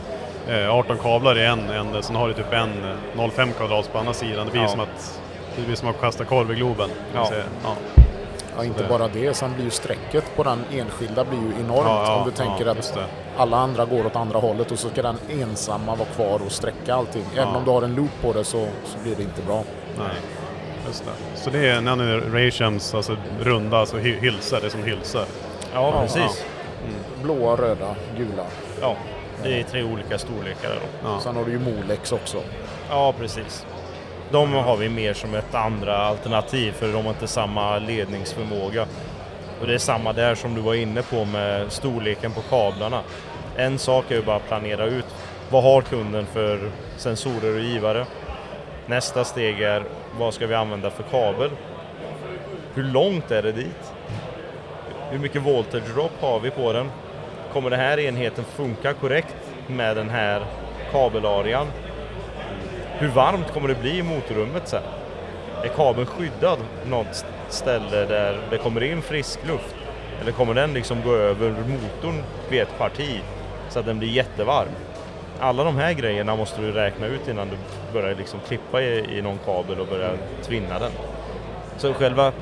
eh, 18 kablar i en ände, sen har du typ en eh, 0,5 kvadrats på andra sidan. Det blir Ja. som att det blir som att kasta korv i Globen. man Ja. säga. Ja. Ja, inte det- bara det, sen blir ju strecket på den enskilda blir ju enormt. Ja, ja, om du tänker att det. alla andra går åt andra hållet och så ska den ensamma vara kvar och sträcka allting. Även Ja. om du har en loop på det så, så blir det inte bra. Nej, just det. Så det är nanirations, alltså runda, alltså hy- hylsor, det är som hylsor. Ja, precis. Blåa, röda, gula. Ja, det är tre olika storlekar. Då. Ja. Sen har du ju Molex också. Ja, precis. De har vi mer som ett andra alternativ för de har inte samma ledningsförmåga. Och det är samma där som du var inne på med storleken på kablarna. En sak är ju bara att planera ut vad har kunden för sensorer och givare. Nästa steg är vad ska vi använda för kabel? Hur långt är det dit? Hur mycket voltage drop har vi på den? Kommer den här enheten funka korrekt med den här kabelarean? Hur varmt kommer det bli i motorrummet sen? Är kabeln skyddad något ställe där det kommer in frisk luft? Eller kommer den liksom gå över motorn vid ett parti så att den blir jättevarm? Alla de här grejerna måste du räkna ut innan du börjar liksom klippa i, i någon kabel och börjar tvinna den. Så själva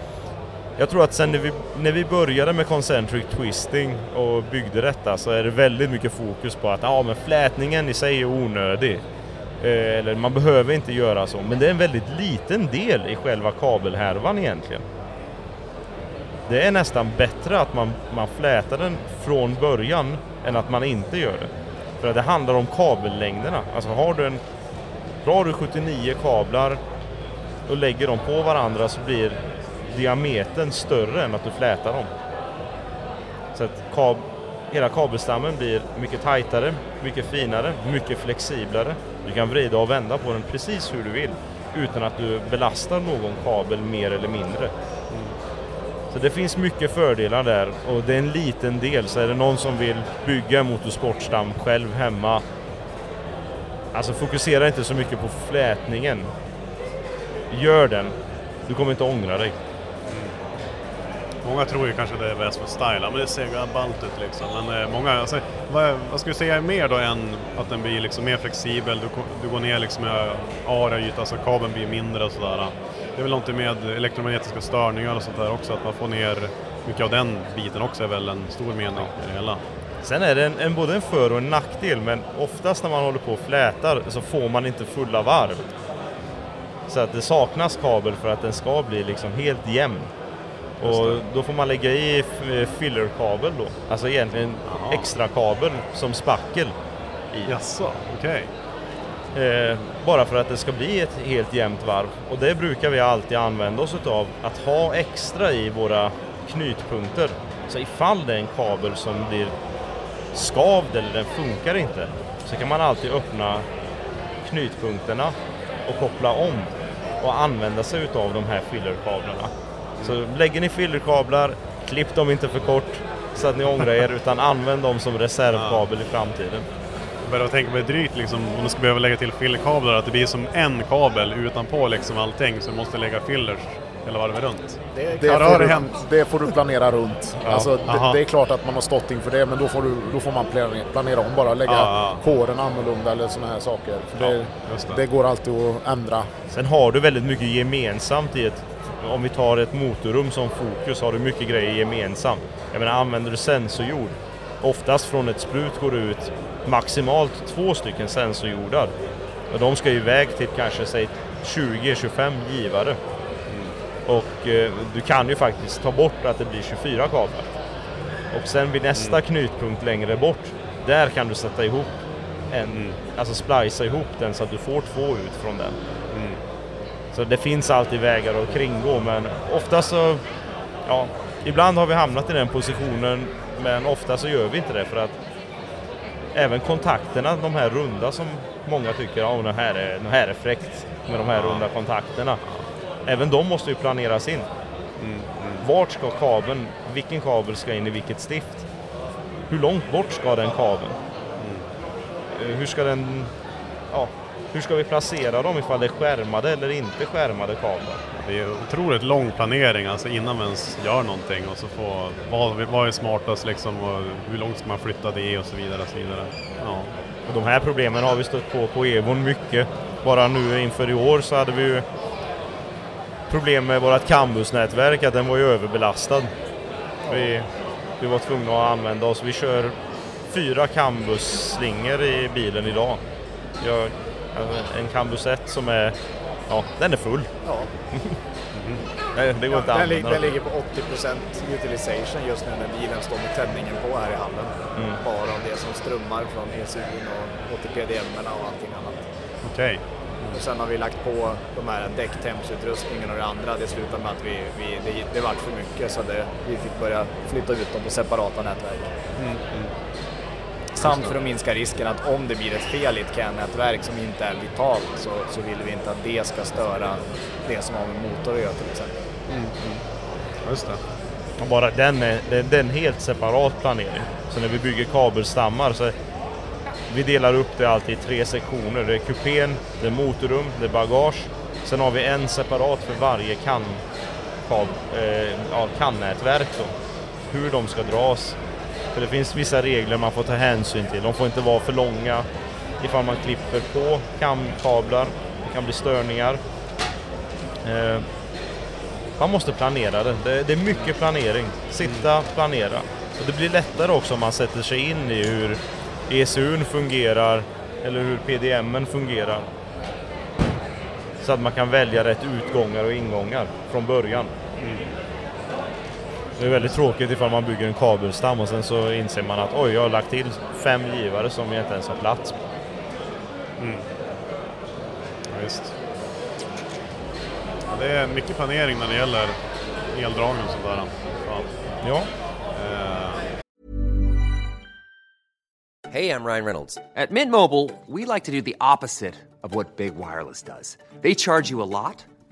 jag tror att sen när vi, när vi började med concentric twisting och byggde detta så är det väldigt mycket fokus på att ja, men flätningen i sig är onödig. Eh, eller man behöver inte göra så, men det är en väldigt liten del i själva kabelhärvan egentligen. Det är nästan bättre att man, man flätar den från början än att man inte gör det. För att det handlar om kabellängderna. Alltså har du en, drar du 79 kablar och lägger dem på varandra så blir diametern större än att du flätar dem. Så att kab hela kabelstammen blir mycket tajtare, mycket finare, mycket flexiblare. Du kan vrida och vända på den precis hur du vill utan att du belastar någon kabel mer eller mindre. Så det finns mycket fördelar där och det är en liten del. Så är det någon som vill bygga en motorsportstam själv hemma, alltså fokusera inte så mycket på flätningen. Gör den. Du kommer inte ångra dig. Många tror ju kanske det är bäst för style, men det ser ju ballt ut liksom. Men eh, många, alltså, vad, vad ska du säga är mer då än att den blir liksom mer flexibel, du, du går ner liksom i area yta, alltså kabeln blir mindre och sådär. Det är väl någonting med elektromagnetiska störningar och sånt där också, att man får ner mycket av den biten också är väl en stor mening i det hela. Sen är det en, en, både en för och en nackdel, men oftast när man håller på och flätar så får man inte fulla varv. Så att det saknas kabel för att den ska bli liksom helt jämn. Och då får man lägga i f- fillerkabel då, alltså egentligen Jaha. extra kabel som spackel i. Jaså, okej. Eh, bara för att det ska bli ett helt jämnt varv. Och det brukar vi alltid använda oss utav, att ha extra i våra knytpunkter. Så ifall det är en kabel som blir skavd eller den funkar inte, så kan man alltid öppna knutpunkterna och koppla om och använda sig utav de här fillerkablarna. Så lägger ni fillerkablar, klipp dem inte för kort så att ni ångrar er, utan använd dem som reservkabel i framtiden. Jag börjar tänka mig drygt liksom, om du ska behöva lägga till fillerkablar, att det blir som en kabel utanpå liksom allting, så du måste lägga fillers hela varvet runt. Det, det har får det du, hänt. det får du planera runt. Ja, Alltså, det, det är klart att man har stått inför det, men då får, du, då får man planera, planera om bara. Lägga Ja, kåren annorlunda eller sådana här saker. För det, just det. det går alltid att ändra. Sen har du väldigt mycket gemensamt i ett, om vi tar ett motorrum som fokus, har du mycket grejer gemensamt. Jag menar, använder du sensorjord, oftast från ett sprut går det ut maximalt två stycken sensorjordar. Och de ska ju iväg till kanske säg 20-25 givare. Och eh, du kan ju faktiskt ta bort att det blir 24 kablar. Och sen vid nästa knutpunkt längre bort, där kan du sätta ihop en, alltså splicea ihop den så att du får två ut från den. Så det finns alltid vägar att kringgå men ofta så, ja, ibland har vi hamnat i den positionen men ofta så gör vi inte det för att även kontakterna, de här runda som många tycker, ja det här är, det här är fräckt med de här runda kontakterna. Även de måste ju planeras in. Vart ska kabeln, vilken kabel ska in i vilket stift? Hur långt bort ska den kabeln? Mm. Hur ska den, ja, hur ska vi placera dem ifall det är skärmade eller inte skärmade kablar? Det är otroligt lång planering alltså innan man ens gör någonting och så få, vad, vad är smartast liksom och hur långt ska man flytta det och så vidare. Och så vidare. Ja. Och de här problemen har vi stött på på Evon mycket. Bara nu inför i år så hade vi ju problem med vårt Cambus-nätverk, att den var ju överbelastad. Vi, vi var tvungna att använda oss, vi kör fyra Cambus-slingor i bilen idag. Jag, en Cambus 1 som är, ja, den är full. Ja. Nej, det går inte att den, lig- den ligger på 80% utilization just nu när bilen står med tändningen på här i hallen. Mm. Bara av det som strömmar från ECUn och OTPDM och allting annat. Okej. Och sen har vi lagt på de här däcktempsutrustningen och det andra. Det slutade med att vi, vi, det, det vart för mycket så det, vi fick börja flytta ut dem på separata nätverk. Samt för att minska risken att om det blir ett fel i ett CAN-nätverk som inte är vitalt så, så vill vi inte att det ska störa det som har med motor att göra till exempel. Just det. Och bara den är, det, är en helt separat planering. Så när vi bygger kabelstammar så vi delar upp det alltid i tre sektioner. Det är kupén, det är motorrum, det är bagage. Sen har vi en separat för varje kan, kab, eh, ja, kannätverk då. Hur de ska dras. För det finns vissa regler man får ta hänsyn till. De får inte vara för långa ifall man klipper på kamkablar. Det kan bli störningar. Eh, man måste planera det. det. Det är mycket planering. Sitta, planera. Och det blir lättare också om man sätter sig in i hur ECUn fungerar eller hur PDMen fungerar. Så att man kan välja rätt utgångar och ingångar från början. Det är väldigt tråkigt ifall man bygger en kabelstam och sen så inser man att oj, jag har lagt till fem givare som jag inte ens har plats på. Ja, just. Ja, det är mycket planering när det gäller eldragning och sånt där. Ja. Eh, Hey, I'm Ryan Reynolds. At Mint Mobile, we like to do the opposite of what Big Wireless does. They charge you a lot,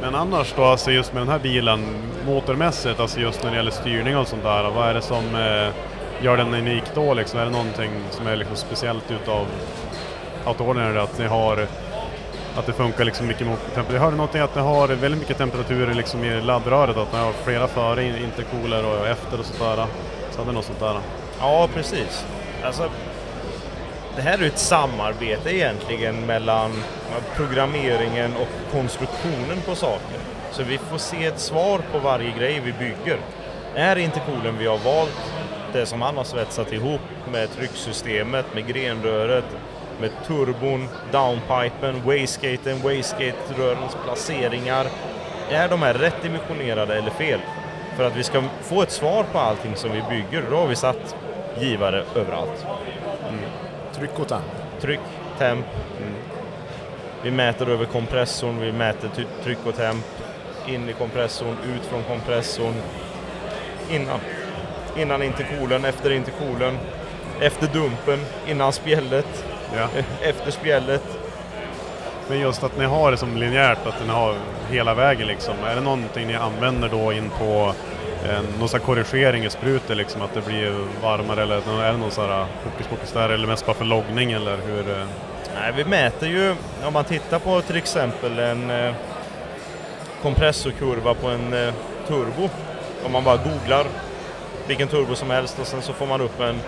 Men annars då, alltså just med den här bilen motormässigt, alltså just när det gäller styrning och sånt där, vad är det som eh, gör den unik då liksom? Är det någonting som är liksom speciellt utav Autoordinary att ni har att det funkar liksom mycket mot temperatur. Jag hörde någonting att ni har väldigt mycket temperaturer liksom i laddröret, att ni har flera före intercooler och efter och sånt där. Så hade något sånt där. Ja, precis. Alltså, det här är ett samarbete egentligen mellan programmeringen och konstruktionen på saker. Så vi får se ett svar på varje grej vi bygger. Är intercoolen vi har valt det som han har svetsat ihop med trycksystemet, med grenröret, med turbon, downpipen, wayskaten, wayskaterörens placeringar. Är de här rätt dimensionerade eller fel? För att vi ska få ett svar på allting som vi bygger, då har vi satt givare överallt. Mm. Tryck och temp. Tryck, temp. Vi mäter över kompressorn, vi mäter tryck och temp. In i kompressorn, ut från kompressorn. Innan. Innan intercoolen, efter intercoolen. Efter dumpen, innan spjället. Ja. Efter spjället. Men just att ni har det som linjärt, att ni har hela vägen liksom. Är det någonting ni använder då in på någon sån korrigering i sprutor liksom, att det blir varmare eller är det någon sån här hokus pokus där eller mest bara för loggning eller hur? eh? Nej, vi mäter ju, om man tittar på till exempel en eh, kompressorkurva på en eh, turbo. Om man bara googlar vilken turbo som helst och sen så får man upp en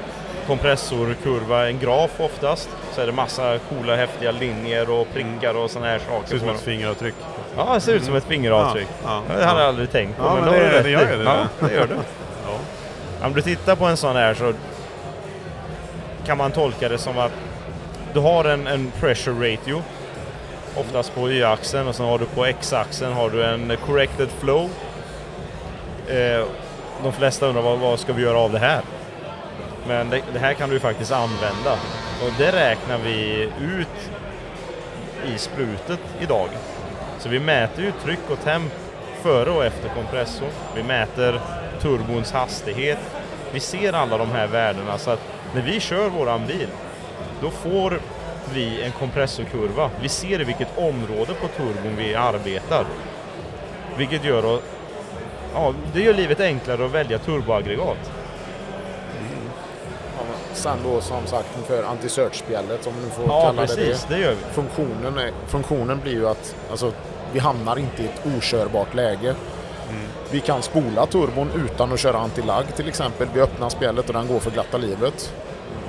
kompressorkurva, en graf oftast. Så är det massa coola häftiga linjer och prickar och sådana här saker. Ser ut som ett fingeravtryck. Ja, det ser ut som ett fingeravtryck. Ja, ja, det hade ja. jag aldrig tänkt på. Ja, men har det- du rätt det gör det. Ja, det gör det. Ja. Om du tittar på en sån här så kan man tolka det som att du har en, en pressure ratio, oftast på y-axeln och sen har du på x-axeln har du en corrected flow. Eh, de flesta undrar vad, vad ska vi göra av det här? Men det, det här kan du faktiskt använda och det räknar vi ut i sprutet idag. Så vi mäter ju tryck och temp före och efter kompressor. Vi mäter turbons hastighet. Vi ser alla de här värdena så att när vi kör våran bil då får vi en kompressorkurva. Vi ser i vilket område på turbon vi arbetar. Vilket gör att ja, det gör livet enklare att välja turboaggregat. Ja, men Sen då som sagt inför anti-search-spjället om du får Ja, kalla precis, det det gör vi. Funktionen, är, funktionen blir ju att alltså, vi hamnar inte i ett okörbart läge. Mm. Vi kan spola turbon utan att köra anti-lag till exempel. Vi öppnar spjället och den går för glatta livet.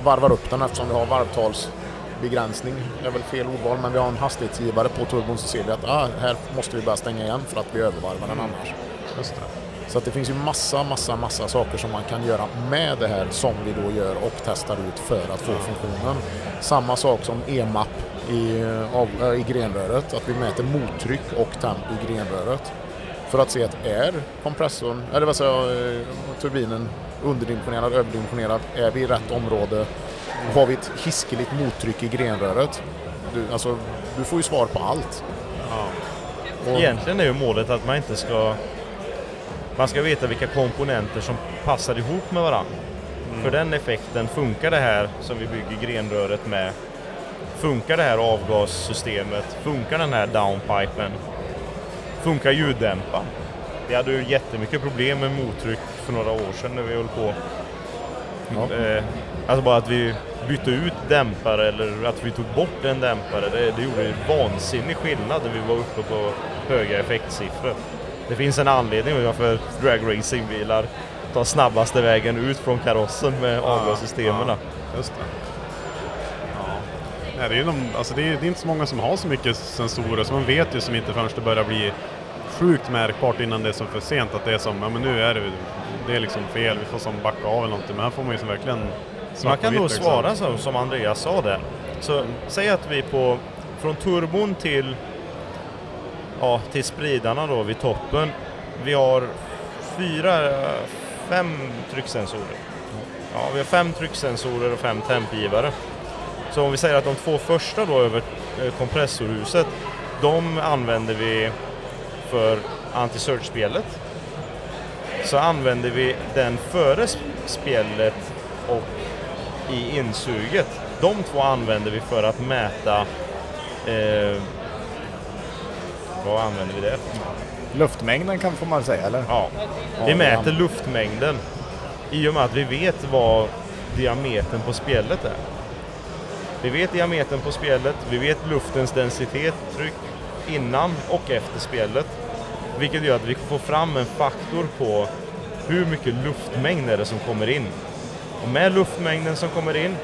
Varvar upp den eftersom vi har varvtalsbegränsning. Det är väl fel ordval men vi har en hastighetsgivare på turbon så ser vi att ah, här måste vi börja stänga igen för att vi övervarvar den annars. Just det. Så att det finns ju massa, massa, massa saker som man kan göra med det här som vi då gör och testar ut för att få funktionen. Samma sak som EMAP i, eh, av, äh, i grenröret, att vi mäter mottryck och temp i grenröret. För att se att är kompressorn, eller vad säger jag, eh, turbinen underdimensionerad, överdimensionerad, är vi i rätt område? Har vi ett hiskeligt mottryck i grenröret? Du, alltså, du får ju svar på allt. Och- Egentligen är ju målet att man inte ska... Man ska veta vilka komponenter som passar ihop med varandra. För den effekten, funkar det här som vi bygger grenröret med? Funkar det här avgassystemet? Funkar den här downpipen? Funkar ljuddämparen? Vi hade ju jättemycket problem med mottryck för några år sedan när vi höll på. Eh, alltså bara att vi bytte ut dämpare eller att vi tog bort en dämpare. Det, det gjorde en vansinnig skillnad när vi var uppe på höga effektsiffror. Det finns en anledning varför dragracingbilar tar snabbaste vägen ut från karossen med avgassystemen. ja, just det. Ja. Nej, det, är ju de, alltså det, är, det är inte så många som har så mycket sensorer, så man vet ju som inte förrän det börjar bli sjukt märkbart innan det är som för sent att det är som, ja men nu är det, det är liksom fel, vi får som backa av eller någonting. Men här får man ju som verkligen Man kan då liksom. svara så som Andreas sa där. Så säg att vi på, från turbon till, ja, till spridarna då vid toppen, vi har fyra, fem trycksensorer. Ja, vi har fem trycksensorer och fem tempgivare. Så om vi säger att de två första då över eh, kompressorhuset, de använder vi för anti-search-spelet. Så använder vi den före sp- spelet och i insuget. De två använder vi för att mäta eh, vad använder vi det? Luftmängden kan får man säga eller? Ja, vi mäter luftmängden i och med att vi vet vad diametern på spjället är. Vi vet diametern på spjället, vi vet luftens densitet, tryck innan och efter spjället. Vilket gör att vi får fram en faktor på hur mycket luftmängd är det som kommer in. Och med luftmängden som kommer in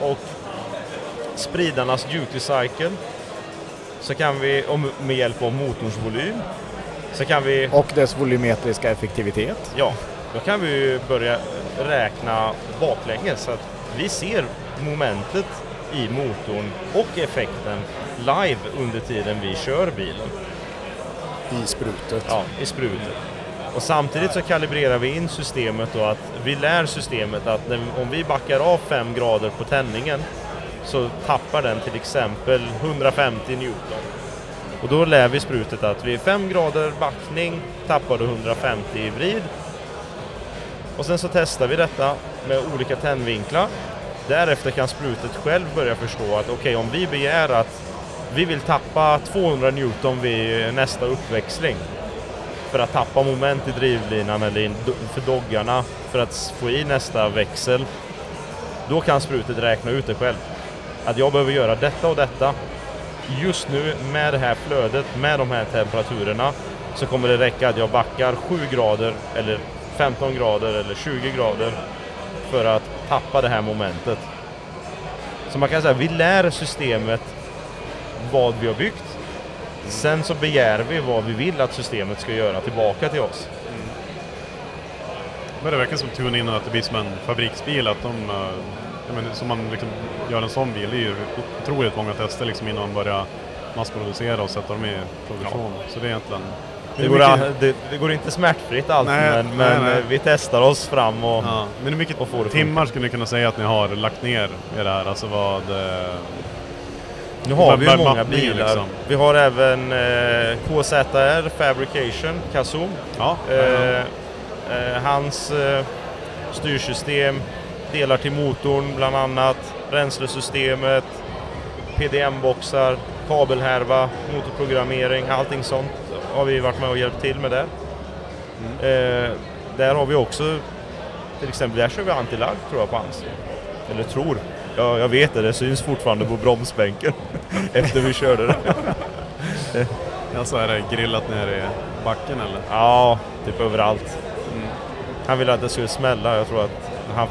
och spridarnas duty cycle så kan vi, med hjälp av motorns volym, så kan vi Och dess volumetriska effektivitet. Ja, då kan vi börja räkna baklänges så att vi ser momentet i motorn och effekten live under tiden vi kör bilen. I sprutet. Ja, i sprutet. Och samtidigt så kalibrerar vi in systemet då att vi lär systemet att när, om vi backar av 5 grader på tändningen så tappar den till exempel 150 Newton. Och då lär vi sprutet att vid 5 grader backning tappar du 150 i vrid. Och sen så testar vi detta med olika tändvinklar. Därefter kan sprutet själv börja förstå att okej, om vi begär att vi vill tappa 200 Newton vid nästa uppväxling för att tappa moment i drivlinan eller in- för doggarna för att få i nästa växel. Då kan sprutet räkna ut det själv. Att jag behöver göra detta och detta. Just nu med det här flödet, med de här temperaturerna, så kommer det räcka att jag backar 7 grader eller 15 grader eller 20 grader för att tappa det här momentet. Så man kan säga, vi lär systemet vad vi har byggt. Sen så begär vi vad vi vill att systemet ska göra tillbaka till oss. Men det verkar som tune in att det blir som en fabriksbil, att de, eh, menar, som man liksom gör en sån bil, det är ju otroligt många tester liksom innan man börjar massproducera och sätta dem i produktion. Så det är egentligen... Det, går, mycket- det, det går inte smärtfritt allt, Nej, men, nej, men nej. eh, vi testar oss fram och, Ja, men hur mycket och får det timmar skulle ni kunna säga att ni har lagt ner i det här? Alltså vad... eh, Nu har vi ju många bilar. liksom. Vi har även eh, KZR Fabrication, Kazoo. Ja, Eh, eh, hans eh, styrsystem, delar till motorn bland annat, bränslesystemet, PDM-boxar, kabelhärva, motorprogrammering, allting sånt har vi varit med och hjälpt till med där. Eh, där har vi också, till exempel, där kör vi antilagg tror jag på hans. Eller tror. Ja, jag vet det, det syns fortfarande på bromsbänken efter vi körde det. Ja, så är det grillat ner i backen eller? Ja, typ överallt. Han ville att det skulle smälla, jag tror att han,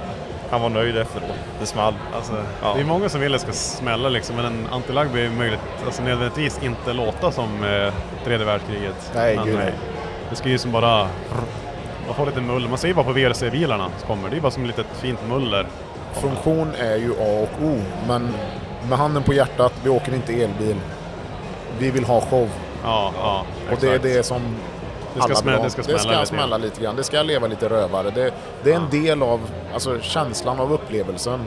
han var nöjd efteråt. Det small. Alltså, Ja. Det är många som vill att det ska smälla liksom, men en antilagg blir möjligt, alltså nödvändigtvis inte låta som eh, tredje världskriget. Nej, men, gud, nej. Det ska ju som bara... Man får lite muller. Man ser ju bara på VRC-bilarna som kommer, det är bara som ett litet fint muller. Funktion är ju A och O, men med handen på hjärtat, vi åker inte elbil. Vi vill ha show. Ja, ja, Och det är det som Det ska smälla- det ska det smälla ska lite smälla grann. lite grann. Det ska leva lite rövare. Det, det är en del av alltså, känslan av upplevelsen.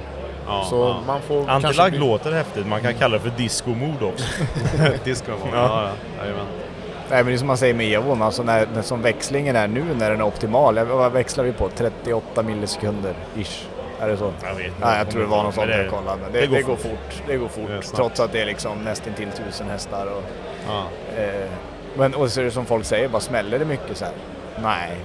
Ja, Så ja. man får kanske Antilagg bli- låter häftigt, man kan kalla det för disco-mode också. Disco ja. Ja. ja. Nej men det är som man säger med Evon, alltså när, när som växlingen är nu när den är optimal. Vad växlar vi på? 38 millisekunder ish? Är det så? Jag vet inte. Nej, jag tror det var något sånt jag kollade. Men det, det det, går går fort. fort. Det går fort. Det trots att det är liksom nästan till tusen hästar. Och, Ja. eh, men och så är det som folk säger, bara smäller det mycket så här? Nej,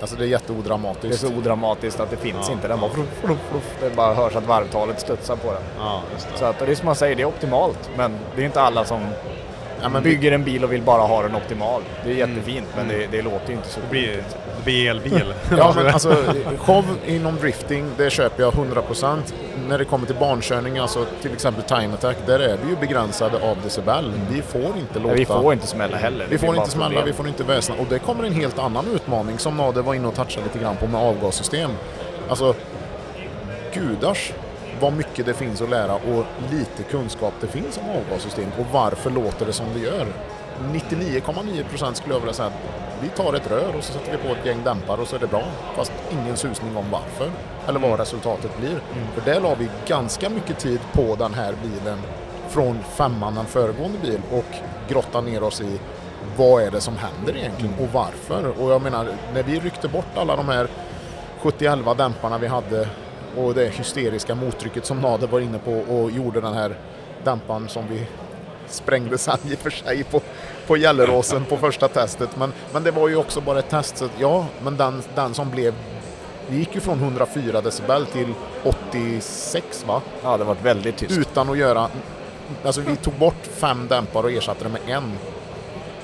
Alltså det är det är jätteodramatiskt. så odramatiskt att det finns Ja, inte. Den ja. bara fluff, fluff, fluff. Det bara hörs att varvtalet studsar på den. ja, det. Så att, och det är som man säger, det är optimalt. Men det är inte alla som Ja, bygger en bil och vill bara ha den optimal. Det är jättefint men det, det låter ju inte så. Det blir, det blir elbil. Ja men alltså show inom drifting, det köper jag 100%. När det kommer till barnkörning, alltså till exempel time attack, där är vi ju begränsade av decibel. Vi får inte låta... Vi får inte smälla heller. Vi får inte smälla, vi får inte väsna. Och det kommer en helt annan utmaning som Nader var inne och touchade lite grann på med avgassystem. Alltså, gudars vad mycket det finns att lära och lite kunskap det finns om avgassystem och varför låter det som det gör. 99,9% skulle jag vilja säga att vi tar ett rör och så sätter vi på ett gäng dämpare och så är det bra. Fast ingen susning om varför eller vad resultatet blir. För där la vi ganska mycket tid på den här bilen från femman, den föregående bil och grotta ner oss i vad är det som händer egentligen och varför. Och jag menar, när vi ryckte bort alla de här 70-11 dämparna vi hade och det hysteriska mottrycket som Nader var inne på och gjorde den här dämparen som vi sprängde sen i och för sig på, på Gelleråsen på första testet. Men, men det var ju också bara ett test. Så att, ja, men den, den som blev... Vi gick ju från 104 decibel till 86 va? Ja, det varit väldigt tyst. Utan att göra... Alltså vi tog bort fem dämpare och ersatte det med en.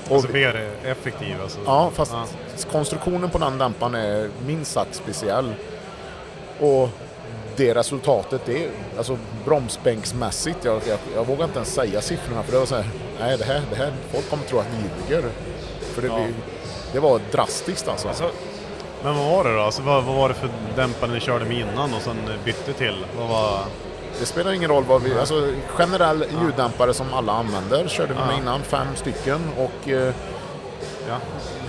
Och, Alltså mer effektiv alltså. Ja, fast Ja. konstruktionen på den dämparen är minst sagt speciell. Och det resultatet, är alltså bromsbänksmässigt, jag, jag, jag vågar inte ens säga siffrorna för det var så här, nej det här, det här, folk kommer tro att vi ljuger. För det, Ja. blir, det var drastiskt alltså. Alltså, men vad var det då? Alltså, vad, vad var det för dämpare ni körde med innan och sen bytte till? Vad var... Det spelar ingen roll vad vi, alltså generell ljuddämpare som alla använder körde vi med Ja. innan, fem stycken och eh, Ja.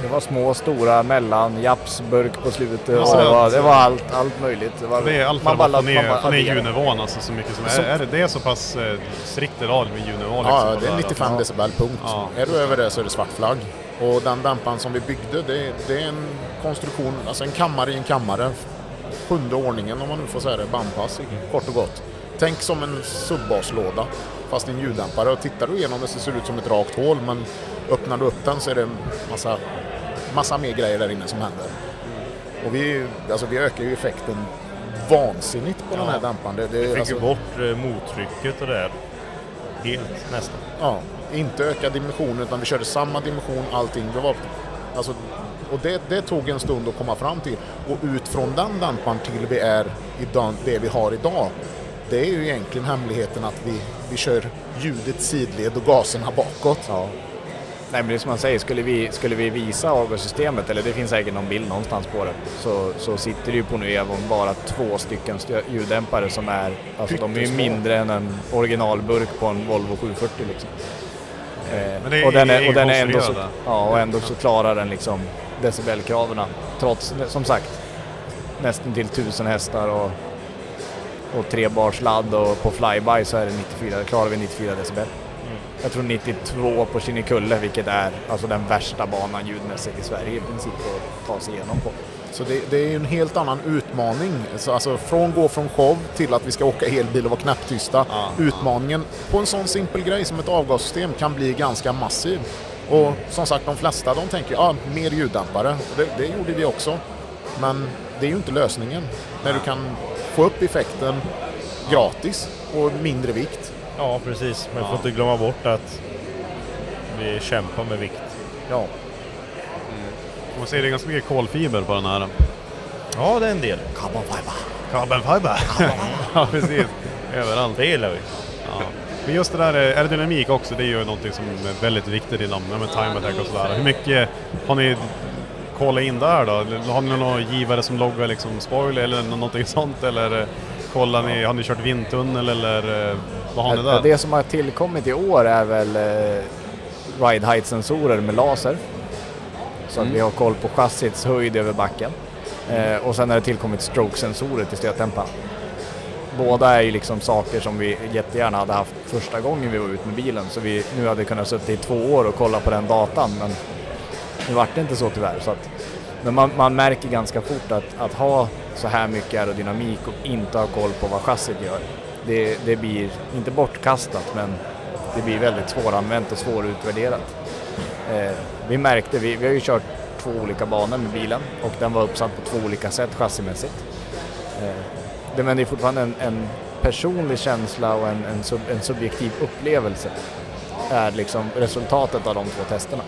Det var små, stora, mellan, japsburk på slutet. Ja, och så det, var, det var allt, allt möjligt. Det, var, Det är allt för man att få ner, få ljudnivån alltså så mycket som... Så- Är, är det, det är så pass eh, strikt idag med ljudnivå liksom? Ja, det är där, 95 alltså. decibel, punkt. Ja. Är du över det så är det svart flagg. Och den dämparen som vi byggde, det, det är en konstruktion, alltså en kammare i en kammare. Sjunde ordningen om man nu får säga det, bandpass kort och gott. Tänk som en subbaslåda fast i en ljuddämpare. Och tittar du igenom det så ser det ut som ett rakt hål men öppnar du upp den så är det massa, massa mer grejer där inne som händer. Och vi, alltså vi ökar ju effekten vansinnigt på den här dämparen. Det, det, Vi fick alltså- ju bort eh, mottrycket och det där. Helt nästan. Ja, inte öka dimensionen utan vi körde samma dimension allting. Det var, alltså, och det, det tog en stund att komma fram till. Och ut från den dämparen till vi är i den, det vi har idag, det är ju egentligen hemligheten att vi, vi kör ljudet sidled och gaserna bakåt. Ja. Nej men det är som man säger, skulle vi, skulle vi visa avgassystemet, eller det finns säkert någon bild någonstans på det, så, så sitter det ju på Nuevon bara två stycken ljuddämpare som är, alltså de är ju mindre än en originalburk på en Volvo 740 liksom. Eh, och den är, och den är ändå så, ja, och ändå så klarar den liksom decibelkraven trots, som sagt, nästan till 1000 hästar och, och tre bars ladd och på flyby så är det 94, klarar vi 94 decibel. Jag tror 92 på Kinnekulle, vilket är alltså den värsta banan ljudmässigt i Sverige i princip att ta sig igenom på. Så det, det är ju en helt annan utmaning. Så alltså från gå från show till att vi ska åka elbil och vara knäpptysta. Utmaningen på en sån simpel grej som ett avgassystem kan bli ganska massiv. Och som sagt, de flesta de tänker ja, mer ljuddämpare. Det, det gjorde vi också. Men det är ju inte lösningen. När du kan få upp effekten gratis och mindre vikt. Ja, precis. Men vi får inte glömma bort att vi kämpar med vikt. Ja. Man ser det är ganska mycket kolfiber på den här. Ja, det är en del. Carbon fiber. Carbon fiber. ja, precis. Överallt. Det gillar vi. Ja. Men just det där eh, aerodynamik också, det är ju någonting som är väldigt viktigt inom ja, men time attack och sådär. Hur mycket har ni kollat in där då? Har ni någon givare som loggar liksom spoiler eller nå- någonting sånt? Eller eh, kollar ni, har ni kört vindtunnel eller eh, vad har ni där? Det som har tillkommit i år är väl eh, ride height sensorer med laser. Så Mm. att vi har koll på chassits höjd över backen. Eh, och sen har det tillkommit stroke-sensorer till stötdämparen. Båda är ju liksom saker som vi jättegärna hade haft första gången vi var ute med bilen. Så vi nu hade kunnat sitta i två år och kolla på den datan. Men nu vart det inte så tyvärr. Så att, men man, man märker ganska fort att, att ha så här mycket aerodynamik och inte ha koll på vad chassit gör. Det, det blir inte bortkastat men det blir väldigt svåranvänt och svårutvärderat. Eh, vi märkte, vi, vi har ju kört två olika banor med bilen och den var uppsatt på två olika sätt chassimässigt. Eh, det, men det är fortfarande en, en personlig känsla och en, en, sub, en subjektiv upplevelse är liksom resultatet av de två testerna.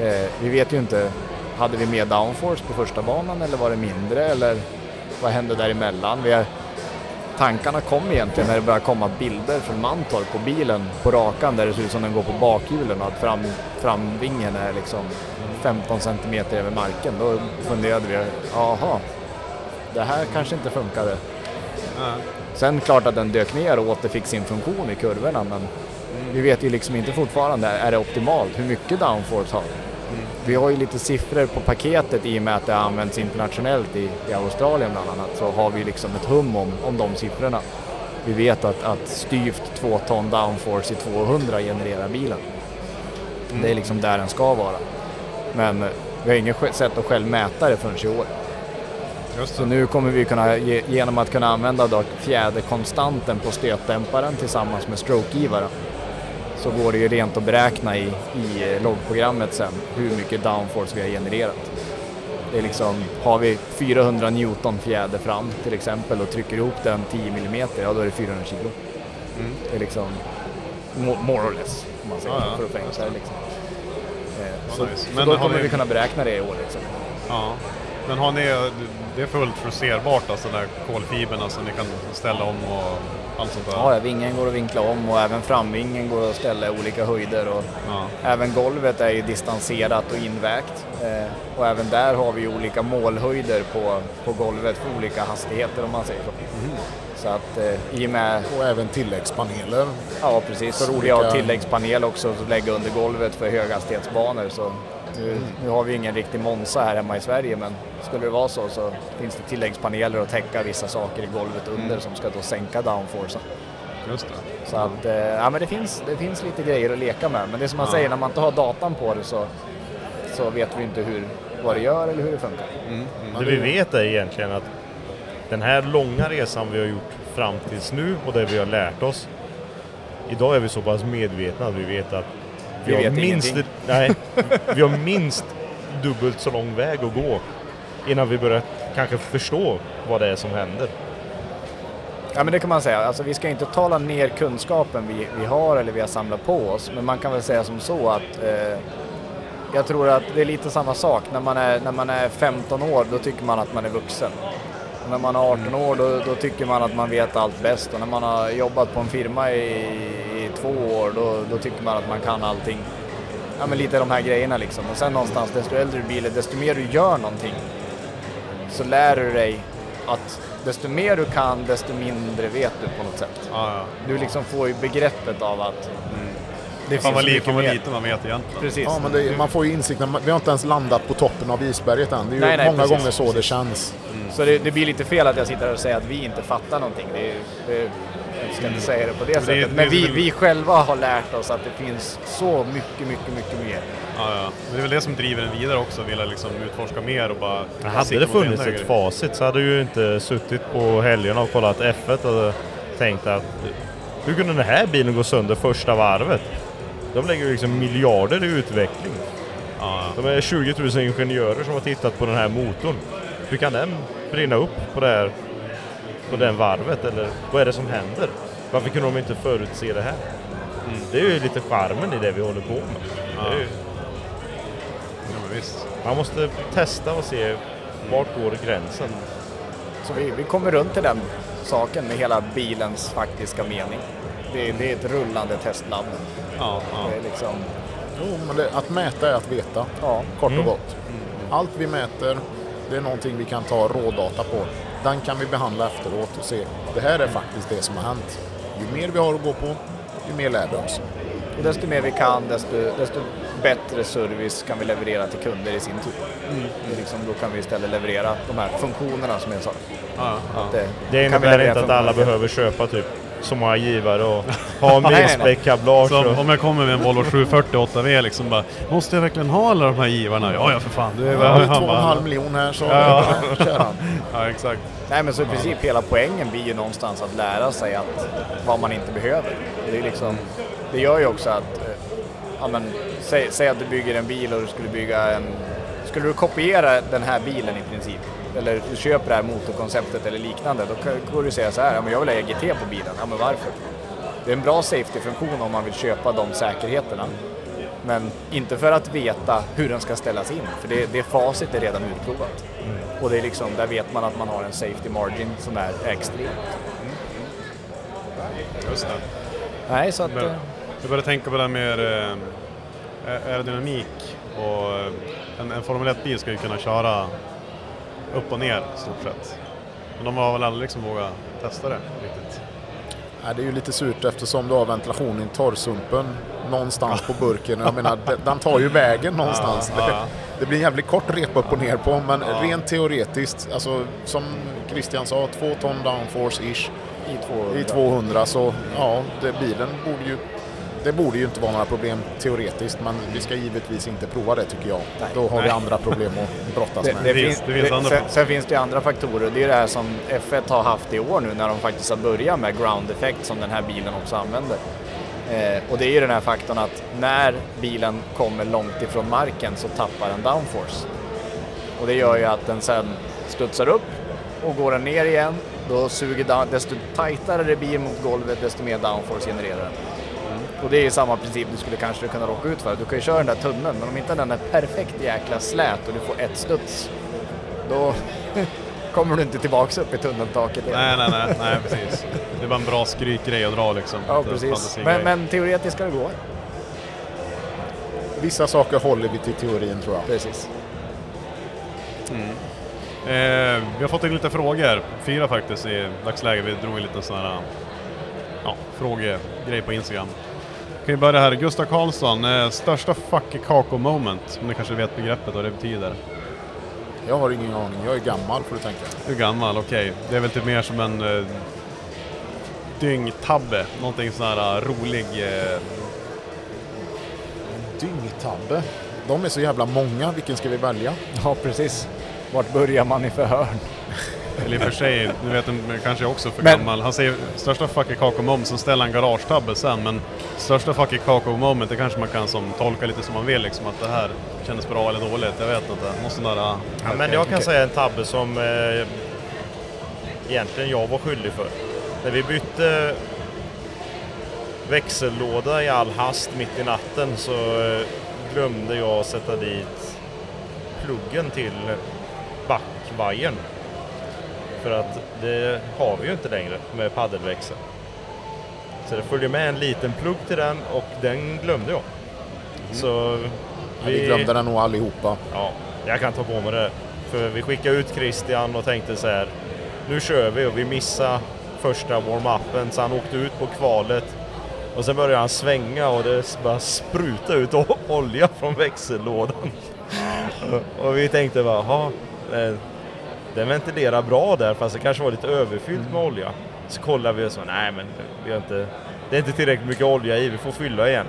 Eh, vi vet ju inte, hade vi mer downforce på första banan eller var det mindre eller vad hände däremellan? Vi har, tankarna kom egentligen när det började komma bilder från Mantorp på bilen på rakan där det ser ut som den går på bakhjulen och att fram, framvingen är liksom 15 centimeter över marken. Då funderade vi, jaha, det här kanske inte funkade. Sen klart att den dök ner och återfick sin funktion i kurvorna men vi vet ju liksom inte fortfarande, är det optimalt? Hur mycket downforce har vi? Vi har ju lite siffror på paketet i och med att det används internationellt i, i Australien bland annat så har vi liksom ett hum om, om de siffrorna. Vi vet att, att styvt 2 ton downforce i 200 genererar bilen. Det är liksom där den ska vara. Men eh, vi har inget sätt att själv mäta det förrän i år. Så nu kommer vi kunna, ge- genom att kunna använda då fjäderkonstanten på stötdämparen tillsammans med strokegivaren, så går det ju rent att beräkna i, i eh, loggprogrammet sen hur mycket downforce vi har genererat. Det är liksom, har vi 400 Newton fjäder fram till exempel och trycker ihop den 10 mm, ja då är det 400 kilo. Det är liksom mo- more or less, om man säger ja. för att förenkla det liksom. Eh, Ja, Så, nice. så Men då kommer ni- vi kunna beräkna det i år liksom. Ja. Men har ni, det är fullt justerbart alltså, där kolfiberna så ni kan ställa om och allt sånt där? Ja, ja, vingen går att vinkla om och även framvingen går att ställa i olika höjder. Och Även golvet är ju distanserat och invägt. Eh, och även där har vi olika målhöjder på, på golvet för olika hastigheter om man säger så. Så att eh, i och med... Och även tilläggspaneler. Ja, precis. För Vi olika- har tilläggspanel också att lägga under golvet för höghastighetsbanor. Så nu, nu har vi ingen riktig Monza här hemma i Sverige men skulle det vara så så finns det tilläggspaneler att täcka vissa saker i golvet under som ska då sänka downforcen. Just det. Så att, eh, ja men det finns, det finns lite grejer att leka med. Men det är som man Ja. säger, när man inte har datan på det så, så vet vi inte hur, vad det gör eller hur det funkar. Det vi vet är egentligen att den här långa resan vi har gjort fram tills nu och det vi har lärt oss. Idag är vi så pass medvetna att vi vet att vi, Vi har, vet minst, ingenting. nej, vi har minst dubbelt så lång väg att gå innan vi börjar kanske förstå vad det är som händer. Ja men det kan man säga, alltså, vi ska inte tala ner kunskapen vi, vi har eller vi har samlat på oss. Men man kan väl säga som så att eh, jag tror att det är lite samma sak. När man är, när man är 15 år då tycker man att man är vuxen. Och när man är 18 Mm. år då, då tycker man att man vet allt bäst. Och när man har jobbat på en firma i två år då, då tycker man att man kan allting. Ja men lite de här grejerna liksom. Och sen någonstans desto äldre du blir, desto mer du gör någonting så lär du dig att desto mer du kan, desto mindre vet du på något sätt. Ja, ja. Du liksom får ju begreppet av att det Fan vad, lite man vet egentligen. Precis. Ja, men det, man får ju insikten, vi har inte ens landat på toppen av isberget än. Det är ju Nej, nej, många precis, gånger så det känns. Så det, det blir lite fel att jag sitter här och säger att vi inte fattar någonting. Det, det, jag ska inte säga det på det Men det sättet. Men vi, vi själva har lärt oss att det finns så mycket, mycket, mycket mer. Ja, ja. Men det är väl det som driver en vidare också, vilja liksom utforska mer och bara... Men hade det funnits ett grejer. facit så hade du ju inte suttit på helgerna och kollat F1 och tänkt att hur kunde den här bilen gå sönder första varvet? De lägger ju liksom miljarder i utveckling. De är 20 000 ingenjörer som har tittat på den här motorn. Hur kan den brinna upp på, det här, på den varvet? Eller vad är det som händer? Varför kunde de inte förutse det här? Det är ju lite charmen i det vi håller på med. Det är ju, Ja, man måste testa och se vart går gränsen. Så vi, vi kommer runt till den saken med hela bilens faktiska mening. Det, det är ett rullande testlabb. Ja, ja. Det är liksom, Jo, men det, att mäta är att veta, ja. kort och Mm. gott. Allt vi mäter, det är någonting vi kan ta rådata på. Den kan vi behandla efteråt och se, det här är faktiskt det som har hänt. Ju mer vi har att gå på, ju mer lär vi oss. Och desto mer vi kan, desto, desto bättre service kan vi leverera till kunder i sin tur. Det är liksom, då kan vi istället leverera de här funktionerna som jag sa. Ja, ja. Att, Det vi innebär inte att alla behöver köpa typ så många givare och ha. Så och- om jag kommer med en Volvo 740 8V liksom bara, måste jag verkligen ha alla de här givarna? Ja, ja för fan. Det är Ja, det är han två och en halv miljon här så Ja. ja. kör han. Ja, exakt. Nej men så i princip hela poängen blir ju någonstans att lära sig att vad man inte behöver. Det, är liksom, det gör ju också att, eh, ja, men, säg, säg att du bygger en bil och du skulle bygga en, skulle du kopiera den här bilen i princip, eller du köper det här motorkonceptet eller liknande, då går du säga så här, ja, men jag vill ha EGT på bilen, ja men varför? Det är en bra safety-funktion om man vill köpa de säkerheterna. Men inte för att veta hur den ska ställas in, för det, det facit är redan utprovat. Och det är liksom, där vet man att man har en safety margin som är extrem. Just det. Nej, så att... Men, eh, jag började tänka på det här med eh, aerodynamik och eh, en, en Formel 1-bil ska ju kunna köra upp och ner i stort sett. Men de har väl aldrig liksom vågat testa det riktigt. Nej, det är ju lite surt eftersom du har ventilation i torrsumpen någonstans på burken. Jag menar, de- den tar ju vägen någonstans. Ja, ja. Det, det blir en jävligt kort rep upp och ner på, men Ja. rent teoretiskt, alltså som Christian sa, två ton downforce-ish I 200. i 200 så ja, det, bilen borde ju det borde ju inte vara några problem teoretiskt, men vi ska givetvis inte prova det tycker jag. Då har vi Nej. andra problem att brottas Det, med. det, Det finns, det finns andra sen, sen finns det ju andra faktorer. Det är det här som F1 har haft i år nu när de faktiskt har börjat med ground effect som den här bilen också använder. Eh, och det är ju den här faktorn att när bilen kommer långt ifrån marken så tappar den downforce. Och det gör ju att den sen studsar upp och går den ner igen, då suger down, desto tajtare det blir mot golvet desto mer downforce genererar den. Och det är ju samma princip du skulle kanske kunna råka ut för. Du kan ju köra den där tunneln, men om inte den är perfekt jäkla slät och du får ett studs, då kommer du inte tillbaks upp i tunneltaket igen. Nej, nej, nej, nej, precis. Det är bara en bra skrytgrej att dra liksom. Ja, precis. Men, men teoretiskt ska det gå. Vissa saker håller vi till teorin tror jag. Precis. Eh, vi har fått in lite frågor, fyra faktiskt i dagsläget. Vi drog en liten sån här ja, frågegrej på Instagram. Kan vi börja här, Gustav Karlsson, eh, största fuck i kako moment, om ni kanske vet begreppet vad det betyder. Jag har ingen aning, jag är gammal får du tänka. Du är gammal, okej. Det är väl typ mer som en eh, dyngtabbe, någonting sån här eh, rolig... Eh, Dyngtabbe. De är så jävla många, vilken ska vi välja? Ja, precis. Vart börjar man i förhörn? Eller i och för sig, nu vet jag kanske jag också är för Men- gammal. Han säger största fuck i kako moment, sen ställer han garagetabbe sen. Men största fuck i kako moment, det kanske man kan som, tolka lite som man vill, liksom att det här kändes bra eller dåligt. Jag vet inte. Någon sån där... Ja, men jag kan säga en tabbe som eh, egentligen jag var skyldig för. När vi bytte växellåda i all hast mitt i natten så eh, glömde jag sätta dit pluggen till backvajern. För att det har vi ju inte längre med paddelväxel. Så det följer med en liten plugg till den och den glömde jag. Så Mm. Ja, vi glömde den nog allihopa. Ja, jag kan ta på mig det. För vi skickade ut Christian och tänkte så här. Nu kör vi och vi missade första warm-upen så han åkte ut på kvalet. Och sen började han svänga och det bara spruta ut olja från växellådan. och vi tänkte bara, jaha, den ventilerar bra där fast det kanske var lite överfyllt med olja. Så kollade vi och så, nej men vi har inte, det är inte tillräckligt mycket olja i, vi får fylla igen.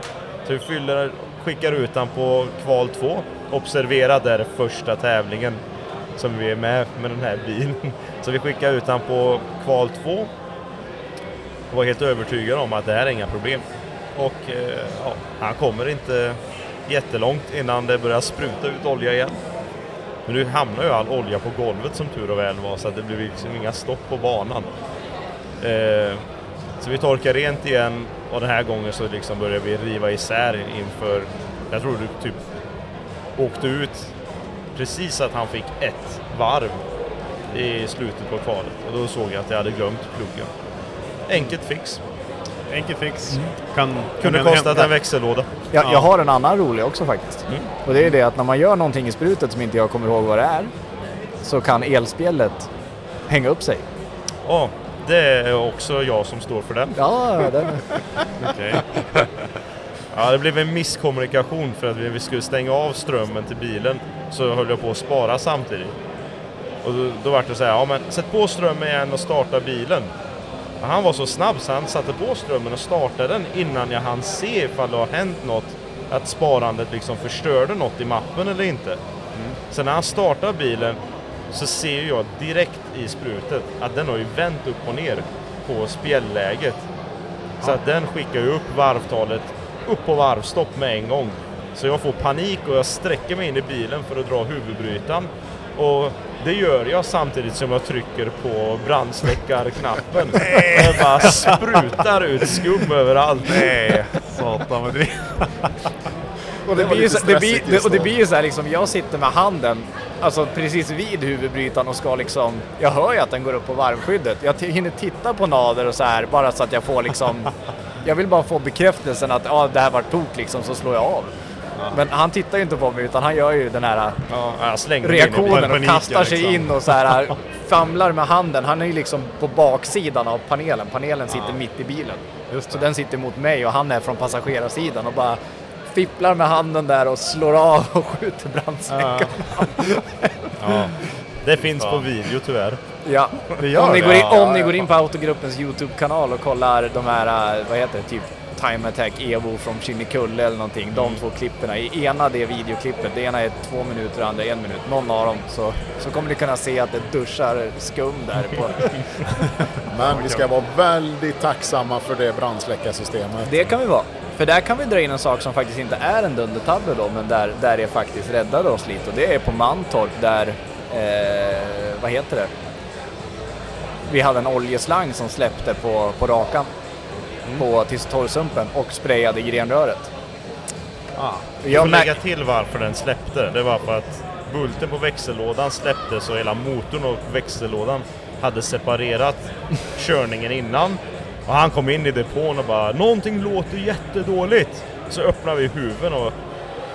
Så vi fyller, skickar ut den på kval 2. Observera där första tävlingen som vi är med med den här bilen. Så vi skickar ut den på kval 2 och var helt övertygad om att det här är inga problem. Och eh, ja, han kommer inte jättelångt innan det börjar spruta ut olja igen. Men nu hamnar ju all olja på golvet som tur och väl var så att det blev liksom inga stopp på banan. Eh, så vi torkar rent igen och den här gången så liksom börjar vi riva isär inför, jag tror du typ åkte ut precis att han fick ett varv i slutet på kvalet och då såg jag att jag hade glömt pluggen. Enkelt fix. Enkel fix. Kan, Kunde kostat en växellåda. Jag, jag har en annan rolig också faktiskt. Mm. Och det är det att när man gör någonting i sprutet som inte jag kommer ihåg vad det är så kan elspjället hänga upp sig. Ja, det är också jag som står för den. Ja, den... Ja, det blev en misskommunikation för att vi vi skulle stänga av strömmen till bilen så höll jag på att spara samtidigt. Och då, då var det så här, ja men sätt på strömmen igen och starta bilen. Han var så snabb så han satte på strömmen och startade den innan jag hann se ifall det har hänt något, att sparandet liksom förstörde något i mappen eller inte. Sen när han startar bilen så ser jag direkt i sprutet att den har ju vänt upp och ner på spjälläget. Så att den skickar ju upp varvtalet upp på varvstopp med en gång. Så jag får panik och jag sträcker mig in i bilen för att dra huvudbrytaren. Och det gör jag samtidigt som jag trycker på brandsläckarknappen. Och det bara sprutar ut skum överallt. Nej, satan vad det Och det, Det blir så, det, blir, det, och det blir ju så här liksom, jag sitter med handen alltså precis vid huvudbrytaren och ska liksom, jag hör ju att den går upp på varvskyddet. Jag hinner titta på nader och så här bara så att jag får liksom, jag vill bara få bekräftelsen att ja, det här var tok liksom, så slår jag av. Men han tittar ju inte på mig utan han gör ju den här Ja, reaktionen och kastar sig liksom. in och så här famlar med handen. Han är ju liksom på baksidan av panelen. Panelen sitter mitt i bilen. Just Så den sitter mot mig och han är från passagerarsidan och bara fipplar med handen där och slår av och skjuter brandsläckaren. Ja. Det finns på video tyvärr. Ja, om, ni går in, Ja, om ni går in på Autogruppens YouTube-kanal och kollar de här, äh, vad heter det, typ Time Attack Evo från Kinnekulle eller någonting. De två klipperna. I ena det videoklippet, det ena är två minuter, det andra en minut. Någon av dem. Så, så kommer ni kunna se att det duschar skum där. På. Men vi ska vara väldigt tacksamma för det brandsläckarsystemet. Det kan vi vara. För där kan vi dra in en sak som faktiskt inte är en dundertabbe då, men där, där det faktiskt räddade oss lite. Och det är på Mantorp där, eh, vad heter det? Vi hade en oljeslang som släppte på, på rakan på, till torrsumpen och sprayade grenröret. Ah. Jag Jag får lägga till varför den släppte. Det var för att bulten på växellådan släppte så hela motorn och växellådan hade separerat körningen innan. Och han kom in i depån och bara “Någonting låter jättedåligt”. Så öppnar vi huven och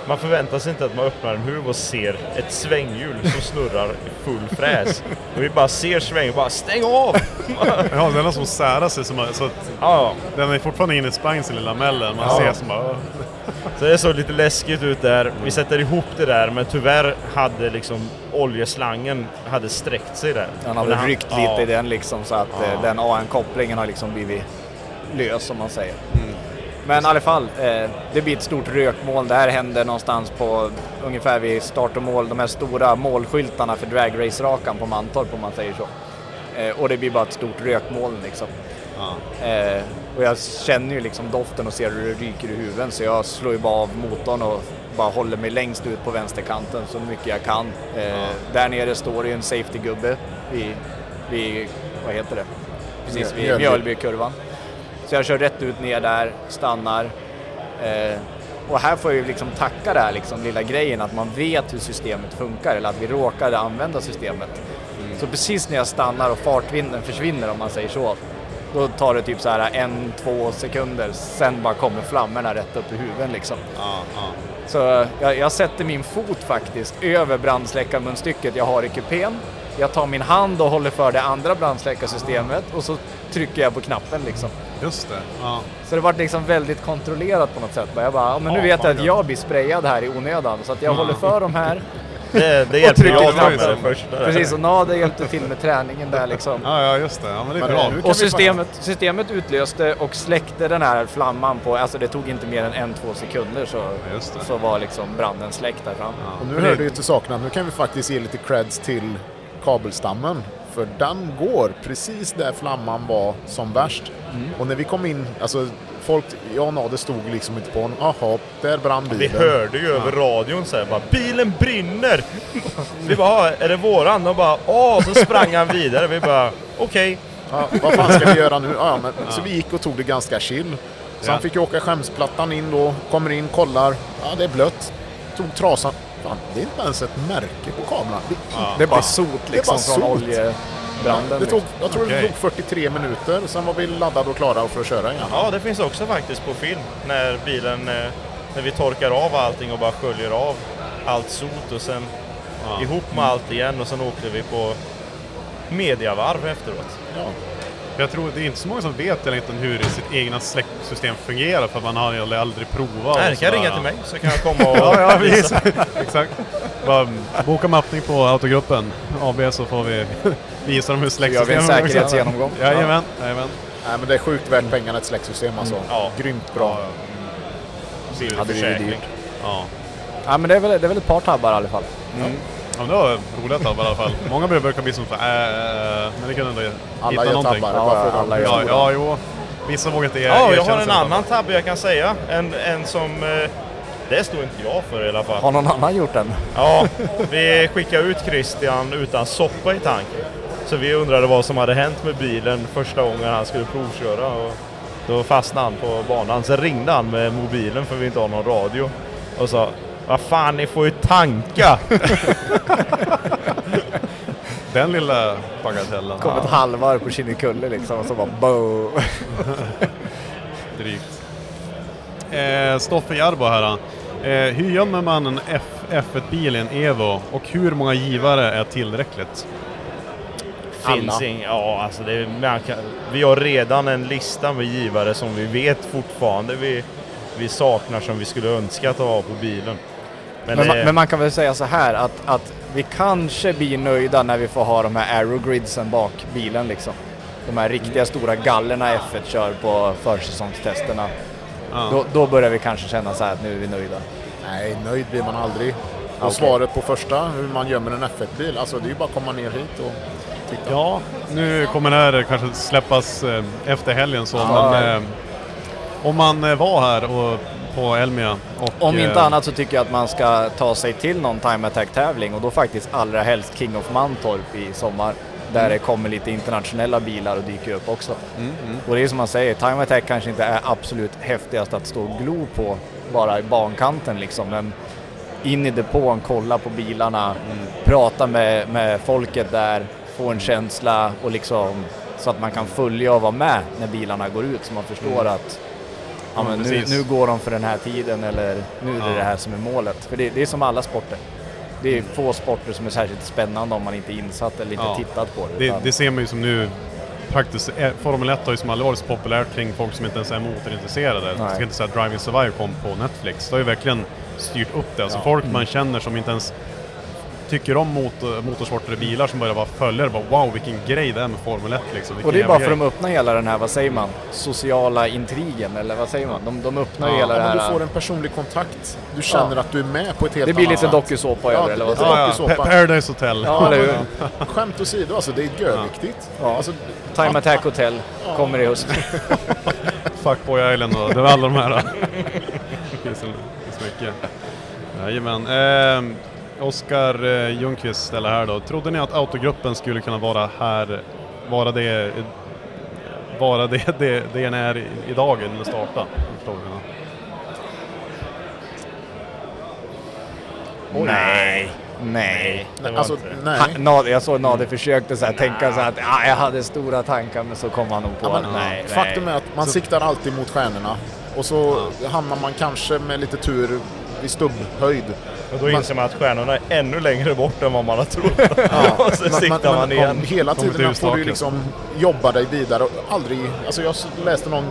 man förväntar sig inte att man öppnar en huv och ser ett svänghjul som snurrar i full fräs. Och vi bara ser svänghjulet bara “Stäng av!” Ja, den har som särat sig som, så att Ja, den är fortfarande inne i sprängseln i lamellen. Man Ja. ser som bara... Så det såg lite läskigt ut där. Vi sätter ihop det där men tyvärr hade liksom oljeslangen hade sträckt sig där. Han har väl ryckt ja, lite i den liksom så att Ja. eh, den AN-kopplingen har liksom blivit lös som man säger. Men i alla fall, eh, det blir ett stort rökmoln. Det här händer någonstans på ungefär vid start och mål, de här stora målskyltarna för dragrace-rakan på Mantorp om man säger så. Eh, och det blir bara ett stort rökmoln liksom. Eh, och jag känner ju liksom doften och ser hur det ryker i huven så jag slår ju bara av motorn och bara håller mig längst ut på vänsterkanten så mycket jag kan. Eh, Där nere står det ju en safety-gubbe vid, vid, vad heter det? Precis vid Mjölby. Så jag kör rätt ut ner där, stannar. Eh, och här får jag ju liksom tacka det här liksom, lilla grejen att man vet hur systemet funkar eller att vi råkade använda systemet. Så precis när jag stannar och fartvinden försvinner om man säger så, då tar det typ så här en, två sekunder, sen bara kommer flammorna rätt upp i huvudet liksom. Så jag, jag sätter min fot faktiskt över brandsläckarmunstycket jag har i kupén. Jag tar min hand och håller för det andra brandsläckarsystemet och så trycker jag på knappen liksom. Just det. Ja. Så det var liksom väldigt kontrollerat på något sätt. Jag bara, ja, men nu Ja, vet jag att ja. jag blir sprayad här i onödan så att jag Ja. håller för de här. Det, det och hjälpte trycker jag med det första. Precis, och Nader hjälpte till med träningen där liksom. Ja, ja, just det. Ja, men det är Men bra. Och systemet, systemet utlöste och släckte den här flamman på, alltså det tog inte mer än en, två sekunder så, så var liksom branden släckt där fram. Och nu hör det ju till saken att nu kan vi faktiskt ge lite creds till kabelstammen. För den går precis där flamman var som värst. Mm. Och när vi kom in, alltså folk, jag och Nader stod liksom inte på en, jaha, där brann bilen. Vi hörde ju över radion så här, bara bilen brinner! Vi bara, "Ah, är det våran? De bara, åh! Så sprang han vidare. Vi bara, okej. Ja, vad fan ska vi göra nu? Ja, ja, men, Så vi gick och tog det ganska chill. Så Ja. han fick ju åka skämsplattan in då, kommer in, kollar. Ja, det är blött. Tog trasan. Fan, det är inte ens ett märke på kablarna. Det, Det är bara sot Det är liksom bara från sot. oljebranden. det tog, liksom. jag tror det Okej. tog 43 minuter, sen var vi laddade och klara för att köra igen. Ja, det finns också faktiskt på film när bilen, eh, när vi torkar av allting och bara sköljer av allt sot och sen ihop med allt igen och sen åkte vi på mediavarv efteråt. Ja. Jag tror det är inte så många som vet egentligen hur sitt egna släcksystem fungerar för man har aldrig provat. Nej, ni kan ringa till mig så kan jag komma och Ja, ja visa. Exakt. Bara boka mappning på Autogruppen AB så får vi visa dem hur Så gör vi en säkerhetsgenomgång. Jajamän, jajamän. Nej, men det är sjukt värt pengarna ett släcksystem alltså. Ja. Grymt bra. Hade det blivit dyrt. Ja. Ja men det är väl, det är väl ett par tabbar i alla fall. Ja, men det var roliga tabbar i alla fall. Många brukar bli som så äh, men det kunde ändå Alla hitta gör någonting. tabbar. Ja, alla gör Ja, ja, jo. Vissa vågar inte Ja, jag har erkänna en annan tabbar. tabbe jag kan säga. En, en som... eh, Det står inte jag för i alla fall. Har någon annan gjort den? Ja, vi skickade ut Christian utan soppa i tanken. Så vi undrade vad som hade hänt med bilen första gången han skulle provköra. Och då fastnade han på banan. Sen ringde han med mobilen för vi inte har någon radio. Och sa Vad fan, ni får ju tanka! Den lilla bagatellen. Kom ett halvvarv på Kinnekulle liksom och så bara bo. Drygt. Eh, Stoffe Jarbo här. Eh, hur gömmer man en F, F1-bil i en Evo och hur många givare är tillräckligt? Finns ing, ja, alltså det, kan, vi har redan en lista med givare som vi vet fortfarande vi, vi saknar som vi skulle önska att ha på bilen. Men, Men, man, eh, men man kan väl säga så här att, att vi kanske blir nöjda när vi får ha de här aerogridsen bak bilen liksom. De här riktiga stora gallerna F1 kör på försäsongstesterna. Ja. Då, då börjar vi kanske känna så här att nu är vi nöjda. Nej, nöjd blir man aldrig. Och Okej. svaret på första, hur man gömmer en F1-bil, alltså det är ju bara att komma ner hit och titta. Ja, nu kommer det här kanske släppas eh, efter helgen så, Ja. men eh, om man eh, var här och, på Elmia och... Om inte eh, annat så tycker jag att man ska ta sig till någon time attack tävling och då faktiskt allra helst King of Mantorp i sommar. Där det kommer lite internationella bilar och dyker upp också. Och det är som man säger, time attack kanske inte är absolut häftigast att stå och glo på bara i bankanten liksom. Men in i depån, kolla på bilarna, prata med, med folket där, få en känsla och liksom så att man kan följa och vara med när bilarna går ut så man förstår att ja, men nu, nu går de för den här tiden eller nu är det Ja. det här som är målet. För det, det är som alla sporter. Det är få sporter som är särskilt spännande om man inte är insatt eller inte Ja. tittat på det. Det, det ser man ju som nu faktiskt, eh, Formel 1 har ju som aldrig varit så populärt kring folk som inte ens är motorintresserade. Jag ska inte säga att Driving Survive kom på Netflix. Det har ju verkligen styrt upp det. Alltså folk Mm. man känner som inte ens tycker om motor, motorsporter och bilar som börjar vara följare. Bara, wow, vilken grej det är med Formel 1 liksom. Vilken Och det är bara för att de öppnar hela den här, vad säger man, sociala intrigen eller vad säger man? De, de öppnar Ja, hela det men här. du får en personlig kontakt. Du känner Ja. att du är med på ett helt Det blir annat lite dokusåpa över Ja, eller vad Ja, ja. Paradise Hotel. Ja, eller hur? Skämt åsido, alltså det är görviktigt. Ja. Alltså, Time Attack Hotel kommer i höst. Fuckboy Island och det var alla de här. det finns så, mycket. Jajamän. Eh, Oskar eh, Ljungqvist ställer här då. Trodde ni att autogruppen skulle kunna vara här, vara det, vara det, det, det den är i- idag när den startar? Du? Nej. Nej. Alltså, nej. Han, Nader, jag såg Nader försökte så här, tänka så här att ah, jag hade stora tankar men så kom han nog på Ja, men, nej, Faktum nej. är att man siktar alltid mot stjärnorna och så hamnar man kanske med lite tur vid stubbhöjd. Och då inser man att stjärnorna är ännu längre bort än vad man har trott. Ja, och så men- siktar man men igen. Hela tiden får du liksom jobba dig vidare och aldrig... Alltså jag läste någon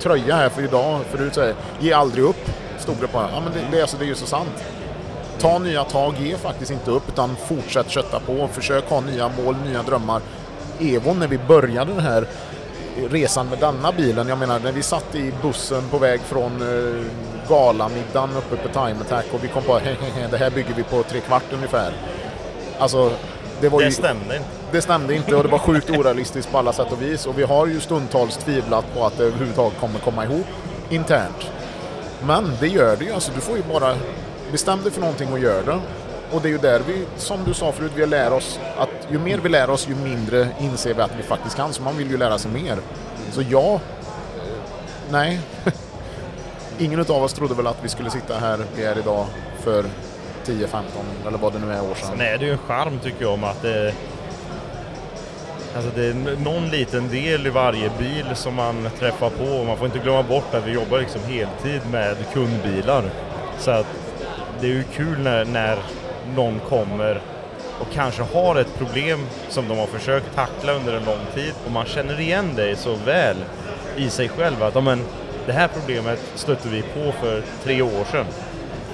tröja här för idag förut säger ge aldrig upp. Stod det på. Ja men det, det, alltså, det är ju så sant. Ta nya tag, ge faktiskt inte upp utan fortsätt kötta på. Försök ha nya mål, nya drömmar. Evo när vi började den här resan med denna bilen. Jag menar när vi satt i bussen på väg från eh, galamiddagen uppe på Time Attack och vi kom på hehehe, det här bygger vi på tre kvart ungefär. Alltså det var Det ju... stämde inte. Det stämde inte och det var sjukt orealistiskt på alla sätt och vis och vi har ju stundtals tvivlat på att det överhuvudtaget kommer komma ihop internt. Men det gör det ju, alltså du får ju bara bestäm dig för någonting och gör det. Och det är ju där vi, som du sa förut, vi lär oss att ju mer vi lär oss ju mindre inser vi att vi faktiskt kan, så man vill ju lära sig mer. Så ja, eh, nej. Ingen av oss trodde väl att vi skulle sitta här vi är idag för 10-15 eller vad det nu är år sedan. Sen är det ju en charm tycker jag om att det, alltså det är någon liten del i varje bil som man träffar på. Och Man får inte glömma bort att vi jobbar liksom heltid med kundbilar. Så att det är ju kul när, när någon kommer och kanske har ett problem som de har försökt tackla under en lång tid och man känner igen dig så väl i sig själv att men, det här problemet stötte vi på för tre år sedan.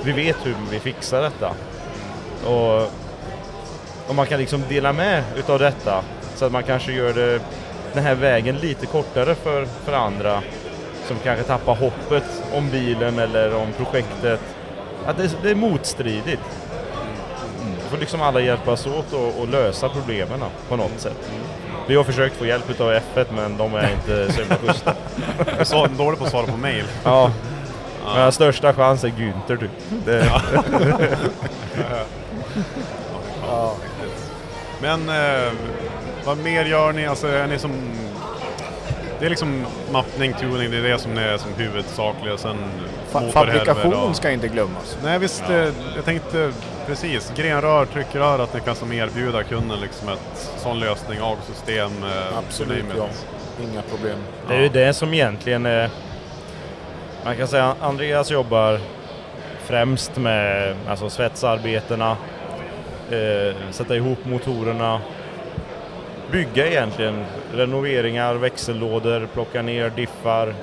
Vi vet hur vi fixar detta. Och, och man kan liksom dela med utav detta så att man kanske gör det, den här vägen lite kortare för, för andra som kanske tappar hoppet om bilen eller om projektet. Att det, det är motstridigt. Får liksom alla hjälpas åt och, och lösa problemen på något sätt. Vi har försökt få hjälp utav F1 men de är inte så himla schyssta. Så dålig på att svara på mail. Ja. Men största chans är Günther typ. Det, Ja. Men eh, vad mer gör ni? Alltså är ni som... Det är liksom mappning, tuning, det är det som är som huvudsakliga. Sen Fa- fabrikation och- ska inte glömmas. Nej visst, Ja. eh, jag tänkte precis. Grenrör, tryckrör, att ni kan som erbjuda kunden liksom ett sån lösning, AG-system. eh, Absolut, ja. Inga problem. Det är ju det som egentligen är... Man kan säga att Andreas jobbar främst med alltså svetsarbetena, eh, sätta ihop motorerna, bygga egentligen renoveringar, växellådor, plocka ner diffar,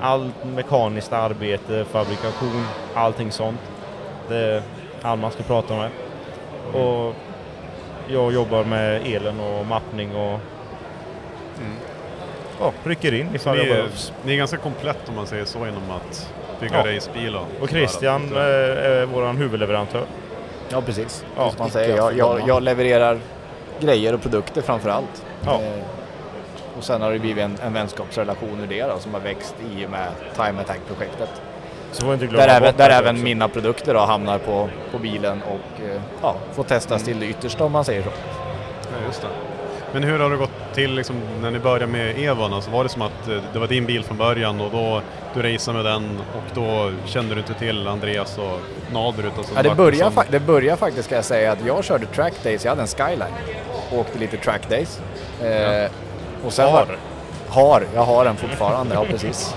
allt mekaniskt arbete, fabrikation, allting sånt. Det allt man ska prata med. Och jag jobbar med elen och mappning och ja, rycker in ifall ni, det är, behövs. ni är ganska komplett om man säger så genom att bygga Ja. racebil och, Och Christian eh, är vår huvudleverantör. Ja, precis. Ja, Som man säger. Jag, jag, jag levererar grejer och produkter framför allt. Ja. Eh, och sen har det blivit en, en vänskapsrelation ur det då, som har växt i och med Time Attack-projektet. Där, även, där även mina produkter då hamnar på, på bilen och eh, ja, får testas till det yttersta om man säger så. Ja, just det. Men hur har det gått till liksom, när ni började med Evon? Alltså, var det som att eh, det var din bil från början och då du raceade med den och då kände du inte till Andreas och Nader utan så Ja, det, börjar som- det börjar faktiskt ska jag säga att jag körde track days, jag hade en skyline. Och åkte lite track days. Eh, och sen Har? Var, har, jag har den fortfarande, ja precis.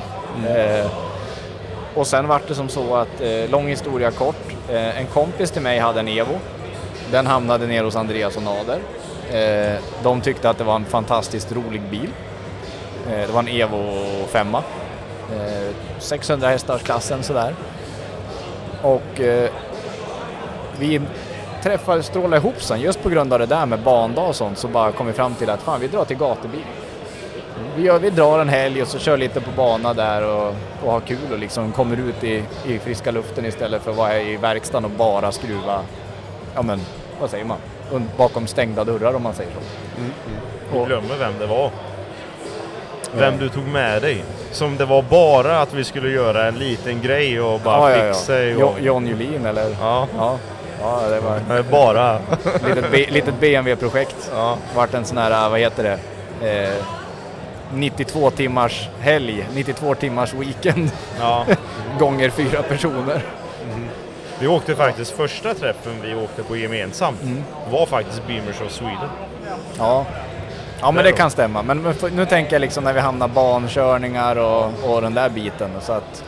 Eh, och sen vart det som så att, eh, lång historia kort, eh, en kompis till mig hade en Evo. Den hamnade ner hos Andreas och Nader. Eh, de tyckte att det var en fantastiskt rolig bil. Eh, det var en Evo 5. Eh, 600 hästars klassen sådär. Och eh, vi träffade, strålade ihop sen just på grund av det där med bandag och sånt så bara kom vi fram till att fan vi drar till gatubil. Vi, gör, vi drar en helg och så kör lite på bana där och, och har kul och liksom kommer ut i, i friska luften istället för att vara i verkstaden och bara skruva, ja men vad säger man, Und- bakom stängda dörrar om man säger så. Du glömmer vem det var. Vem du tog med dig. Som det var bara att vi skulle göra en liten grej och bara ja, ja, ja. fixa. Och... Jo- John Julin eller? Ja. Ja, ja det var... Bara. litet, litet BMW-projekt. Ja. Vart en sån här, vad heter det? Eh, 92 timmars helg, 92 timmars weekend Ja. gånger fyra personer. Vi åkte faktiskt första träffen vi åkte på gemensamt Mm. var faktiskt Beamers of Sweden. Ja, ja men det kan stämma. Men, nu tänker jag liksom när vi hamnar bankörningar och, och den där biten. Så att,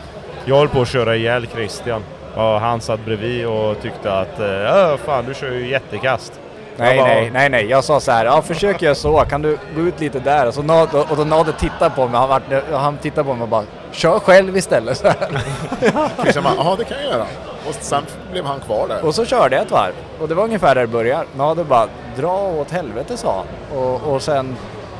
Jag höll på att köra ihjäl Christian. Och han satt bredvid och tyckte att "Ja, fan du kör ju jättekast. Nej, bara, nej, nej, nej. Jag sa så här, ja försök göra så, kan du gå ut lite där? Och, så Nad, och då Nader tittade på mig, han, han tittade på mig och bara, kör själv istället. Så här. Ja det kan jag göra. Och sen blev han kvar där. Och så körde jag ett varv. Och det var ungefär där det började. Nader bara, dra åt helvete sa han. Och, och sen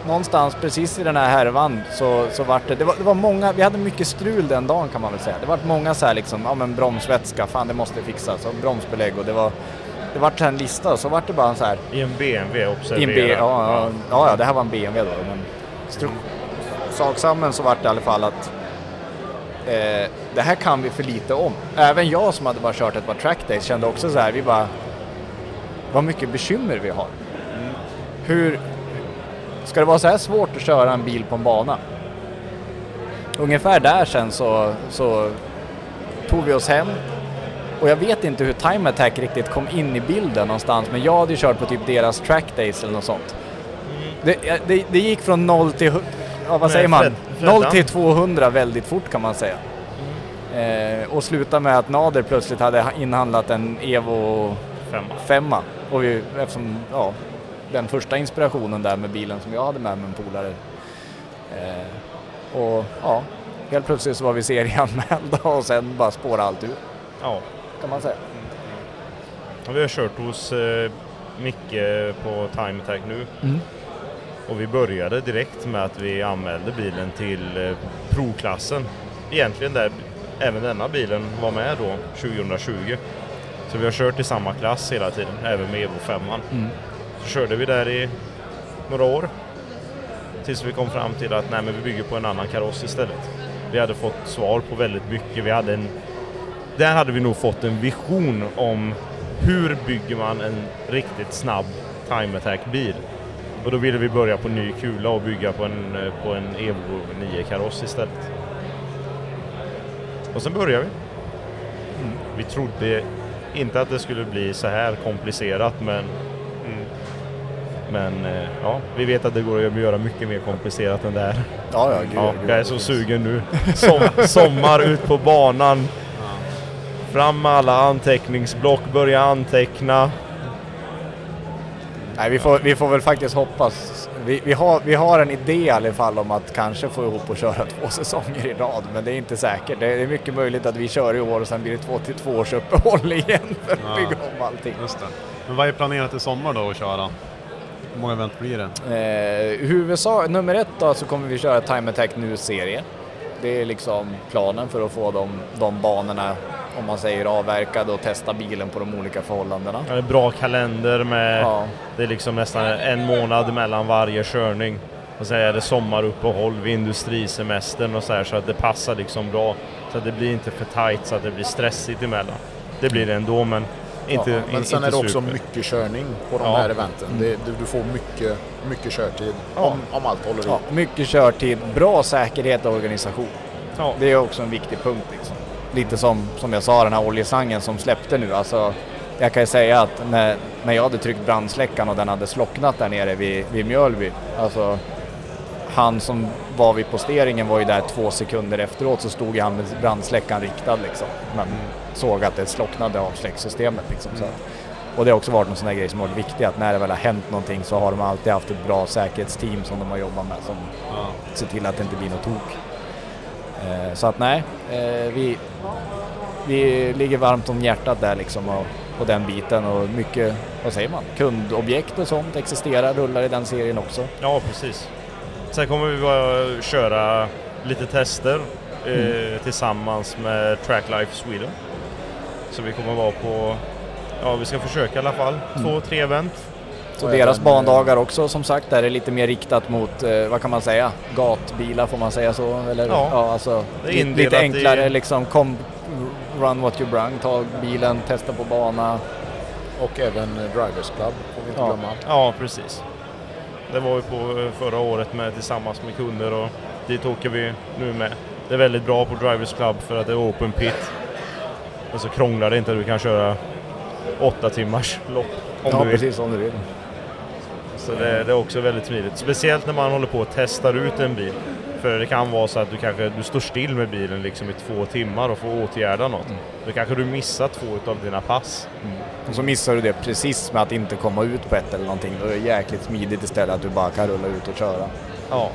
någonstans precis i den här härvan så, så vart det, det var, det var många, vi hade mycket strul den dagen kan man väl säga. Det var många så här liksom, ja men bromsvätska, fan det måste fixas. Och bromsbelägg och det var, det vart en lista och så vart det bara så här. I en BMW, I en observera. B, ja, ja, ja, ja, det här var en BMW då. Men stru- saksammen så vart det i alla fall att eh, det här kan vi för lite om. Även jag som hade bara kört ett par trackdays kände också så här, vi bara, vad mycket bekymmer vi har. Hur, ska det vara så här svårt att köra en bil på en bana? Ungefär där sen så, så tog vi oss hem och jag vet inte hur Time Attack riktigt kom in i bilden någonstans men jag hade ju kört på typ deras trackdays eller något sånt. Det, det, det gick från 0 till, ja, vad säger man? Fred- Freddan. 0 till 200 väldigt fort kan man säga. Eh, och sluta med att Nader plötsligt hade ha- inhandlat en Evo Femma. femma. Och vi, eftersom, ja, den första inspirationen där med bilen som jag hade med mig en polare. Eh, och ja, helt plötsligt så var vi serieanmälda och sen bara spårade allt ur. Ja. Kan man säga. Och Vi har kört hos eh, Micke på Time Attack nu. Mm. Och vi började direkt med att vi anmälde bilen till eh, provklassen. Egentligen där även denna bilen var med då 2020. Så vi har kört i samma klass hela tiden, även med Evo 5. Mm. Så körde vi där i några år. Tills vi kom fram till att nej, men vi bygger på en annan kaross istället. Vi hade fått svar på väldigt mycket. Vi hade en, där hade vi nog fått en vision om hur bygger man en riktigt snabb time attack bil. Och då ville vi börja på ny kula och bygga på en, eh, på en Evo 9 kaross istället. Och sen började vi. Vi trodde inte att det skulle bli så här komplicerat men men eh, ja, vi vet att det går att göra mycket mer komplicerat än det här. Ja, ja, gud, ja, jag är så sugen nu. Som, sommar ut på banan. Fram med alla anteckningsblock, börja anteckna. Nej, vi får, vi får väl faktiskt hoppas. Vi, vi, har, vi har en idé i alla fall om att kanske få ihop och köra två säsonger i rad, men det är inte säkert. Det är mycket möjligt att vi kör i år och sen blir det två till två års uppehåll igen för att Ja. bygga om allting. Just det. Men vad är planerat i sommar då att köra? Hur många event blir det? Eh, huvudsak, nummer ett då så kommer vi köra Time Attack nu-serie. Det är liksom planen för att få de, de banorna, om man säger avverkade och testa bilen på de olika förhållandena. Ja, det är bra kalender med, Ja. det är liksom nästan en månad mellan varje körning. Och sen är det sommaruppehåll vid industrisemestern och så här så att det passar liksom bra. Så att det blir inte för tight så att det blir stressigt emellan. Det blir det ändå men inte, Ja, in, men sen inte är det också super. mycket körning på de Ja. här eventen. Det, du, du får mycket, mycket körtid Ja. om, om allt håller Ja, ihop. mycket körtid, bra säkerhet och organisation. Ja. Det är också en viktig punkt. Liksom. Lite som, som jag sa, den här oljesangen som släppte nu. Alltså, jag kan ju säga att när, när jag hade tryckt brandsläckaren och den hade slocknat där nere vid, vid Mjölby. Alltså, han som var vid posteringen var ju där två sekunder efteråt så stod ju han med brandsläckaren riktad liksom. Men såg att det slocknade av släcksystemet liksom. Så. att- Och det har också varit en sån där grej som varit viktig att när det väl har hänt någonting så har de alltid haft ett bra säkerhetsteam som de har jobbat med som ser till att det inte blir något tok. Eh, så att nej, eh, vi, vi ligger varmt om hjärtat där liksom och, på den biten och mycket, vad säger man, kundobjekt och sånt existerar, rullar i den serien också. Ja, precis. Sen kommer vi bara köra lite tester eh, Mm. tillsammans med Tracklife Sweden. Så vi kommer vara på, ja vi ska försöka i alla fall, Mm. två, tre event. Så Och deras även, bandagar också som sagt, där är lite mer riktat mot, eh, vad kan man säga, gatbilar får man säga så? Eller, Ja. alltså, Det är li- indelat lite enklare i- liksom, kom, run what you brung, ta bilen, testa på bana. Och även eh, Drivers Club får vi inte Ja. glömma. Ja, precis. Det var vi på eh, förra året med tillsammans med kunder och dit åker vi nu med. Det är väldigt bra på Drivers Club för att det är open pit. Och så krånglar det inte, du kan köra åtta timmars lopp om ja, du vill. precis om du vill. Så det, det är också väldigt smidigt. Speciellt när man håller på och testar ut en bil. För det kan vara så att du kanske du står still med bilen liksom i två timmar och får åtgärda något. Då kanske du missar två av dina pass. Och så missar du det precis med att inte komma ut på ett eller någonting. Då är det jäkligt smidigt istället att du bara kan rulla ut och köra. Ja.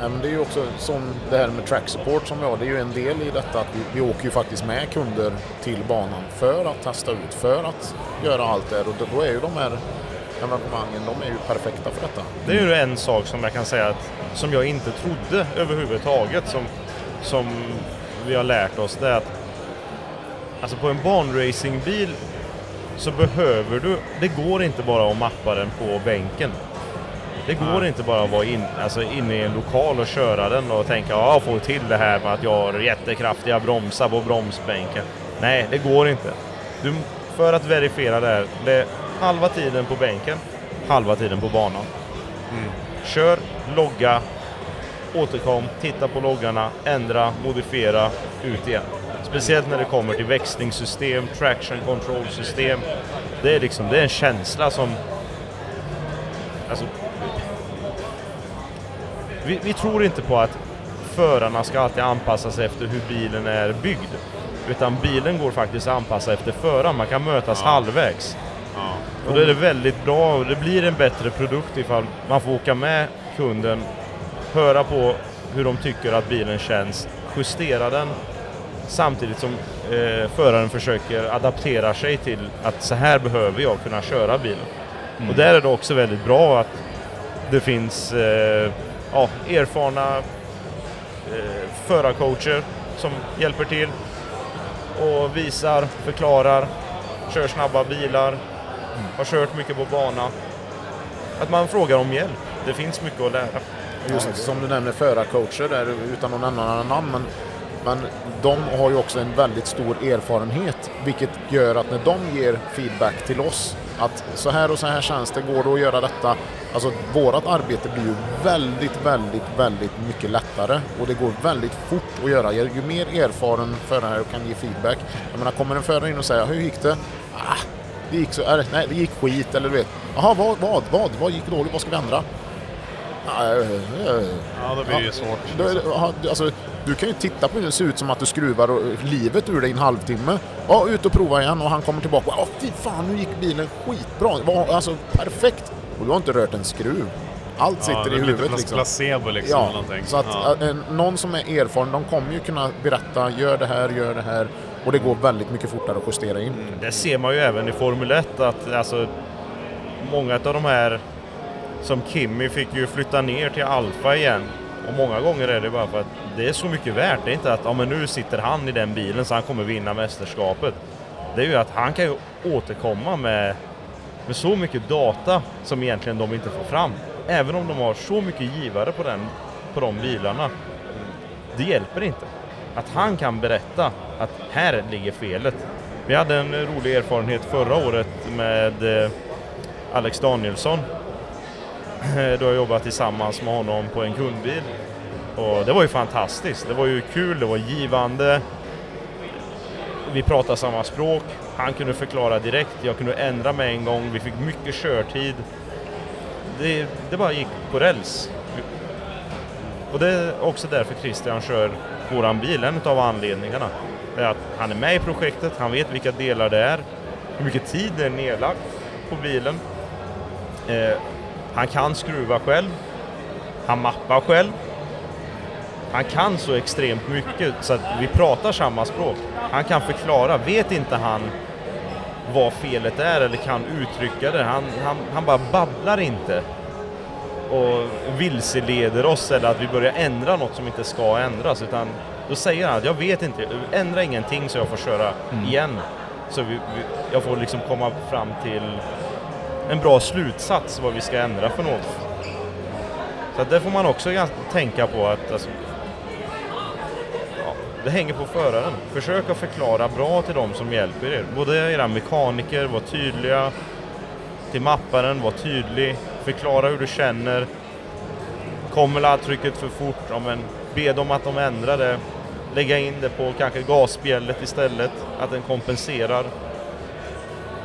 Ja, men det är ju också som det här med track support som vi har, det är ju en del i detta att vi, vi åker ju faktiskt med kunder till banan för att testa ut, för att göra allt det och då, då är ju de här evenemangen, de är ju perfekta för detta. Det är ju en sak som jag kan säga att som jag inte trodde överhuvudtaget som, som vi har lärt oss det är att alltså på en banracingbil så behöver du, det går inte bara att mappa den på bänken. Det går inte bara att vara in, alltså inne i en lokal och köra den och tänka ja, jag får till det här med att jag har jättekraftiga bromsar på bromsbänken. Nej, det går inte. Du, för att verifiera det här, det halva tiden på bänken, halva tiden på banan. Kör, logga, återkom, titta på loggarna, ändra, modifiera, ut igen. Speciellt när det kommer till växlingssystem, traction control system. Det är liksom, det är en känsla som... Alltså, vi, vi tror inte på att förarna ska alltid anpassa sig efter hur bilen är byggd. Utan bilen går faktiskt att anpassa efter föraren, man kan mötas halvvägs. Och då är det väldigt bra. Och det blir en bättre produkt ifall man får åka med kunden, höra på hur de tycker att bilen känns, justera den samtidigt som eh, föraren försöker adaptera sig till att så här behöver jag kunna köra bilen. Och där är det också väldigt bra att det finns eh, ja, erfarna eh, förarcoacher som hjälper till och visar, förklarar, kör snabba bilar, har kört mycket på bana. Att man frågar om hjälp. Det finns mycket att lära. Just som du nämner förarcoacher där utan att nämna några namn. Men, men de har ju också en väldigt stor erfarenhet vilket gör att när de ger feedback till oss att så här och så här känns det, går det att göra detta? Alltså vårat arbete blir ju väldigt, väldigt, väldigt mycket lättare och det går väldigt fort att göra. Ju mer erfaren förare kan ge feedback. Jag menar, kommer en förare in och säger hur gick det? Ah, det gick så, eller, nej, det gick skit eller du vet. Jaha, vad, vad, vad, vad gick dåligt? Vad ska vi ändra? Eh, eh. Ja, då blir det ju svårt. Ja, alltså, du kan ju titta på hur det ser ut som att du skruvar och- livet ur dig i en halvtimme. Ja, ut och prova igen och han kommer tillbaka. Ja, fy fan, nu gick bilen skitbra. Alltså perfekt. Och du har inte rört en skruv. Allt Ja, sitter det i huvudet lite liksom. placebo liksom, Ja, eller någonting. så att Ja. eh, någon som är erfaren, de kommer ju kunna berätta, gör det här, gör det här. Och det går väldigt mycket fortare att justera in. Mm. Det ser man ju även i Formel 1 att alltså, många av de här som Kimi fick ju flytta ner till Alfa igen. Och många gånger är det bara för att det är så mycket värt. Det är inte att ja, men nu sitter han i den bilen så han kommer vinna mästerskapet. Det är ju att han kan ju återkomma med, med så mycket data som egentligen de inte får fram. Även om de har så mycket givare på, den, på de bilarna. Det hjälper inte. Att han kan berätta att här ligger felet. Vi hade en rolig erfarenhet förra året med eh, Alex Danielsson. Eh, Då jag jobbat tillsammans med honom på en kundbil. Och det var ju fantastiskt. Det var ju kul, det var givande. Vi pratade samma språk. Han kunde förklara direkt, jag kunde ändra mig en gång. Vi fick mycket körtid. Det, det bara gick på räls. Och det är också därför Christian kör våran bil, en av anledningarna. Det är att han är med i projektet, han vet vilka delar det är, hur mycket tid det är nedlagt på bilen. Eh, han kan skruva själv, han mappar själv. Han kan så extremt mycket så att vi pratar samma språk. Han kan förklara, vet inte han vad felet är eller kan uttrycka det. Han, han, han bara babblar inte och vilseleder oss eller att vi börjar ändra något som inte ska ändras. Utan då säger han att jag vet inte, ändra ingenting så jag får köra igen. Så vi, vi, jag får liksom komma fram till en bra slutsats vad vi ska ändra för något. Så det får man också tänka på att alltså, ja, det hänger på föraren. Försök att förklara bra till dem som hjälper er. Både era mekaniker, var tydliga. Till mapparen, var tydlig. Förklara hur du känner. Kommer laddtrycket för fort, ja, men be dem att de ändrar det. lägga in det på kanske gasspjället istället, att den kompenserar.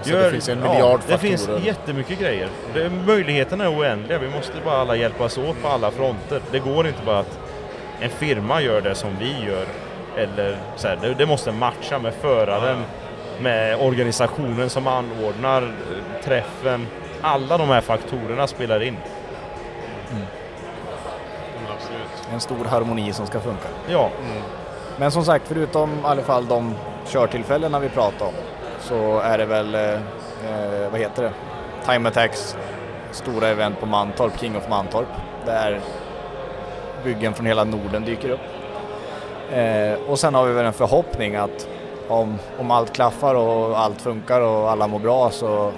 Så det finns en miljard Det finns faktorer. jättemycket grejer. Det, möjligheterna är oändliga, vi måste bara alla hjälpas åt på alla fronter. Det går inte bara att en firma gör det som vi gör, eller så här, det, det måste matcha med föraren, med organisationen som anordnar eh, träffen. Alla de här faktorerna spelar in. absolut. En stor harmoni som ska funka. Ja. Men som sagt, förutom i alla fall de körtillfällena vi pratade om så är det väl, eh, eh, vad heter det, Time Attacks stora event på Mantorp, King of Mantorp, där byggen från hela Norden dyker upp. Eh, och sen har vi väl en förhoppning att om, om allt klaffar och allt funkar och alla mår bra så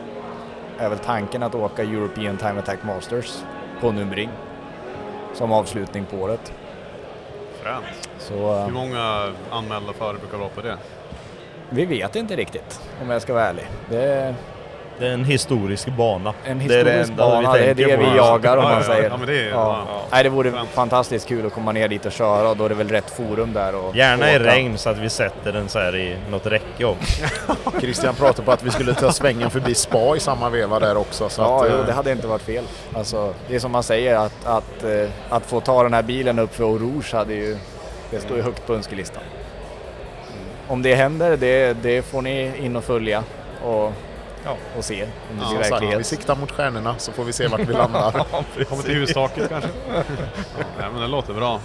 är väl tanken att åka European Time Attack Masters på Nürburgring som avslutning på året. Fränt. Så, Hur många anmälda förare brukar vara på det? Vi vet inte riktigt om jag ska vara ärlig. Det Det är en historisk bana. en det är det historisk bana, vi det är det vi jagar om man säger. ja, men det är- ja. ja. Nej, det vore fantastiskt kul att komma ner dit och köra och då är det väl rätt forum där och Gärna i åka. regn så att vi sätter den så här i något räcke också. Christian pratade på att vi skulle ta svängen förbi spa i samma veva där också. Så Ja, att, jo, eh, det hade inte varit fel. Alltså, det är som man säger att, att, eh, att få ta den här bilen upp för Rouge hade ju, det står ju högt på önskelistan. Om det händer, det, det får ni in och följa och, och se om det som blir sagt, verklighet. vi siktar mot stjärnorna så får vi se vart vi landar. Kommer till hustaket kanske? ja, nej, men det låter bra.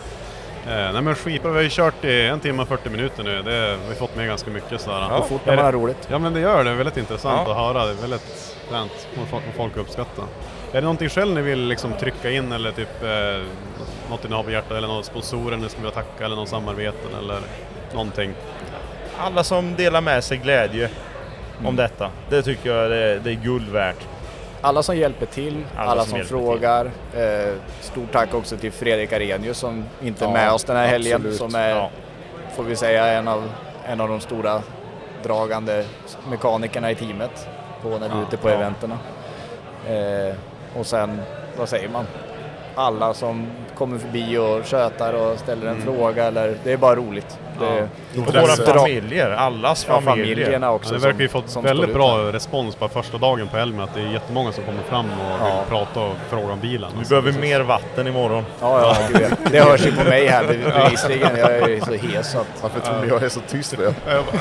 Eh, nej men skitbra, vi har ju kört i en timme och 40 minuter nu. Det, vi har fått med ganska mycket sådär. Går fort när man har roligt. Ja men det gör det, det är väldigt intressant Ja. att höra. Det är väldigt fränt vad folk, folk uppskattar. Är det någonting själv ni vill liksom trycka in eller typ eh, något ni har på hjärtat eller några sponsorer ni skulle vilja tacka eller någon samarbeten eller någonting? Alla som delar med sig glädje om detta, det tycker jag det, det är guld värt. Alla som hjälper till, alla, Alla som, som frågar. Eh, stort tack också till Fredrik Arrhenius som inte är Ja, med oss den här helgen. absolut. Som är, Ja. får vi säga, en av, en av de stora dragande mekanikerna i teamet på när vi är Ja, ute på ja. eventerna. Eh, och sen, vad säger man? Alla som kommer förbi och tjötar och ställer en fråga eller det är bara roligt. Det, Ja. Och våra familjer, allas Ja, familjer. familjerna Ja, också. det verkar ju fått väldigt ut bra där. respons på första dagen på Elmia. Att det är jättemånga som kommer fram och Ja. vill prata och fråga om bilen. Vi Alltså, behöver det mer vatten imorgon. Ja, ja, gud, ja. det hörs ju på mig här bev- bevisligen. Jag är så hes så att... Varför tror ni jag är så tyst?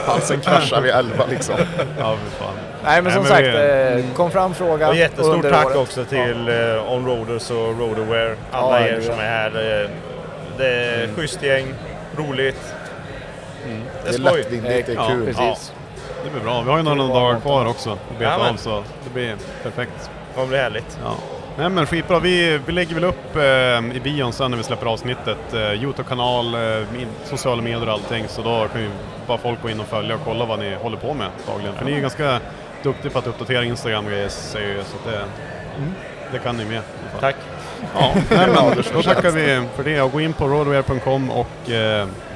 Halsen kraschar vid elva liksom. Ja, fan. Nej men som men sagt, vi- eh, kom fram fråga Och jättestort under tack året. också till eh, Onroaders och Roadaware. Alla Ja, er det- som är här. Eh, Det är schysst gäng, roligt. Det är skoj. det är Ja, kul. Precis. Det blir bra. Vi har ju några dagar kvar också att beta Jajamän. av så det blir perfekt. Det kommer bli härligt. Ja. Nej men skitbra. Vi, vi lägger väl upp eh, i bion sen när vi släpper avsnittet. Eh, Youtube-kanal, eh, sociala medier och allting. Så då kan ju bara folk gå in och följa och kolla vad ni håller på med dagligen. För ni är ju ganska duktiga på att uppdatera Instagram och grejer säger jag, så att det, det kan ni med. Tack. Ja, nej, men då tackar vi för det och gå in på roadwear.com och eh,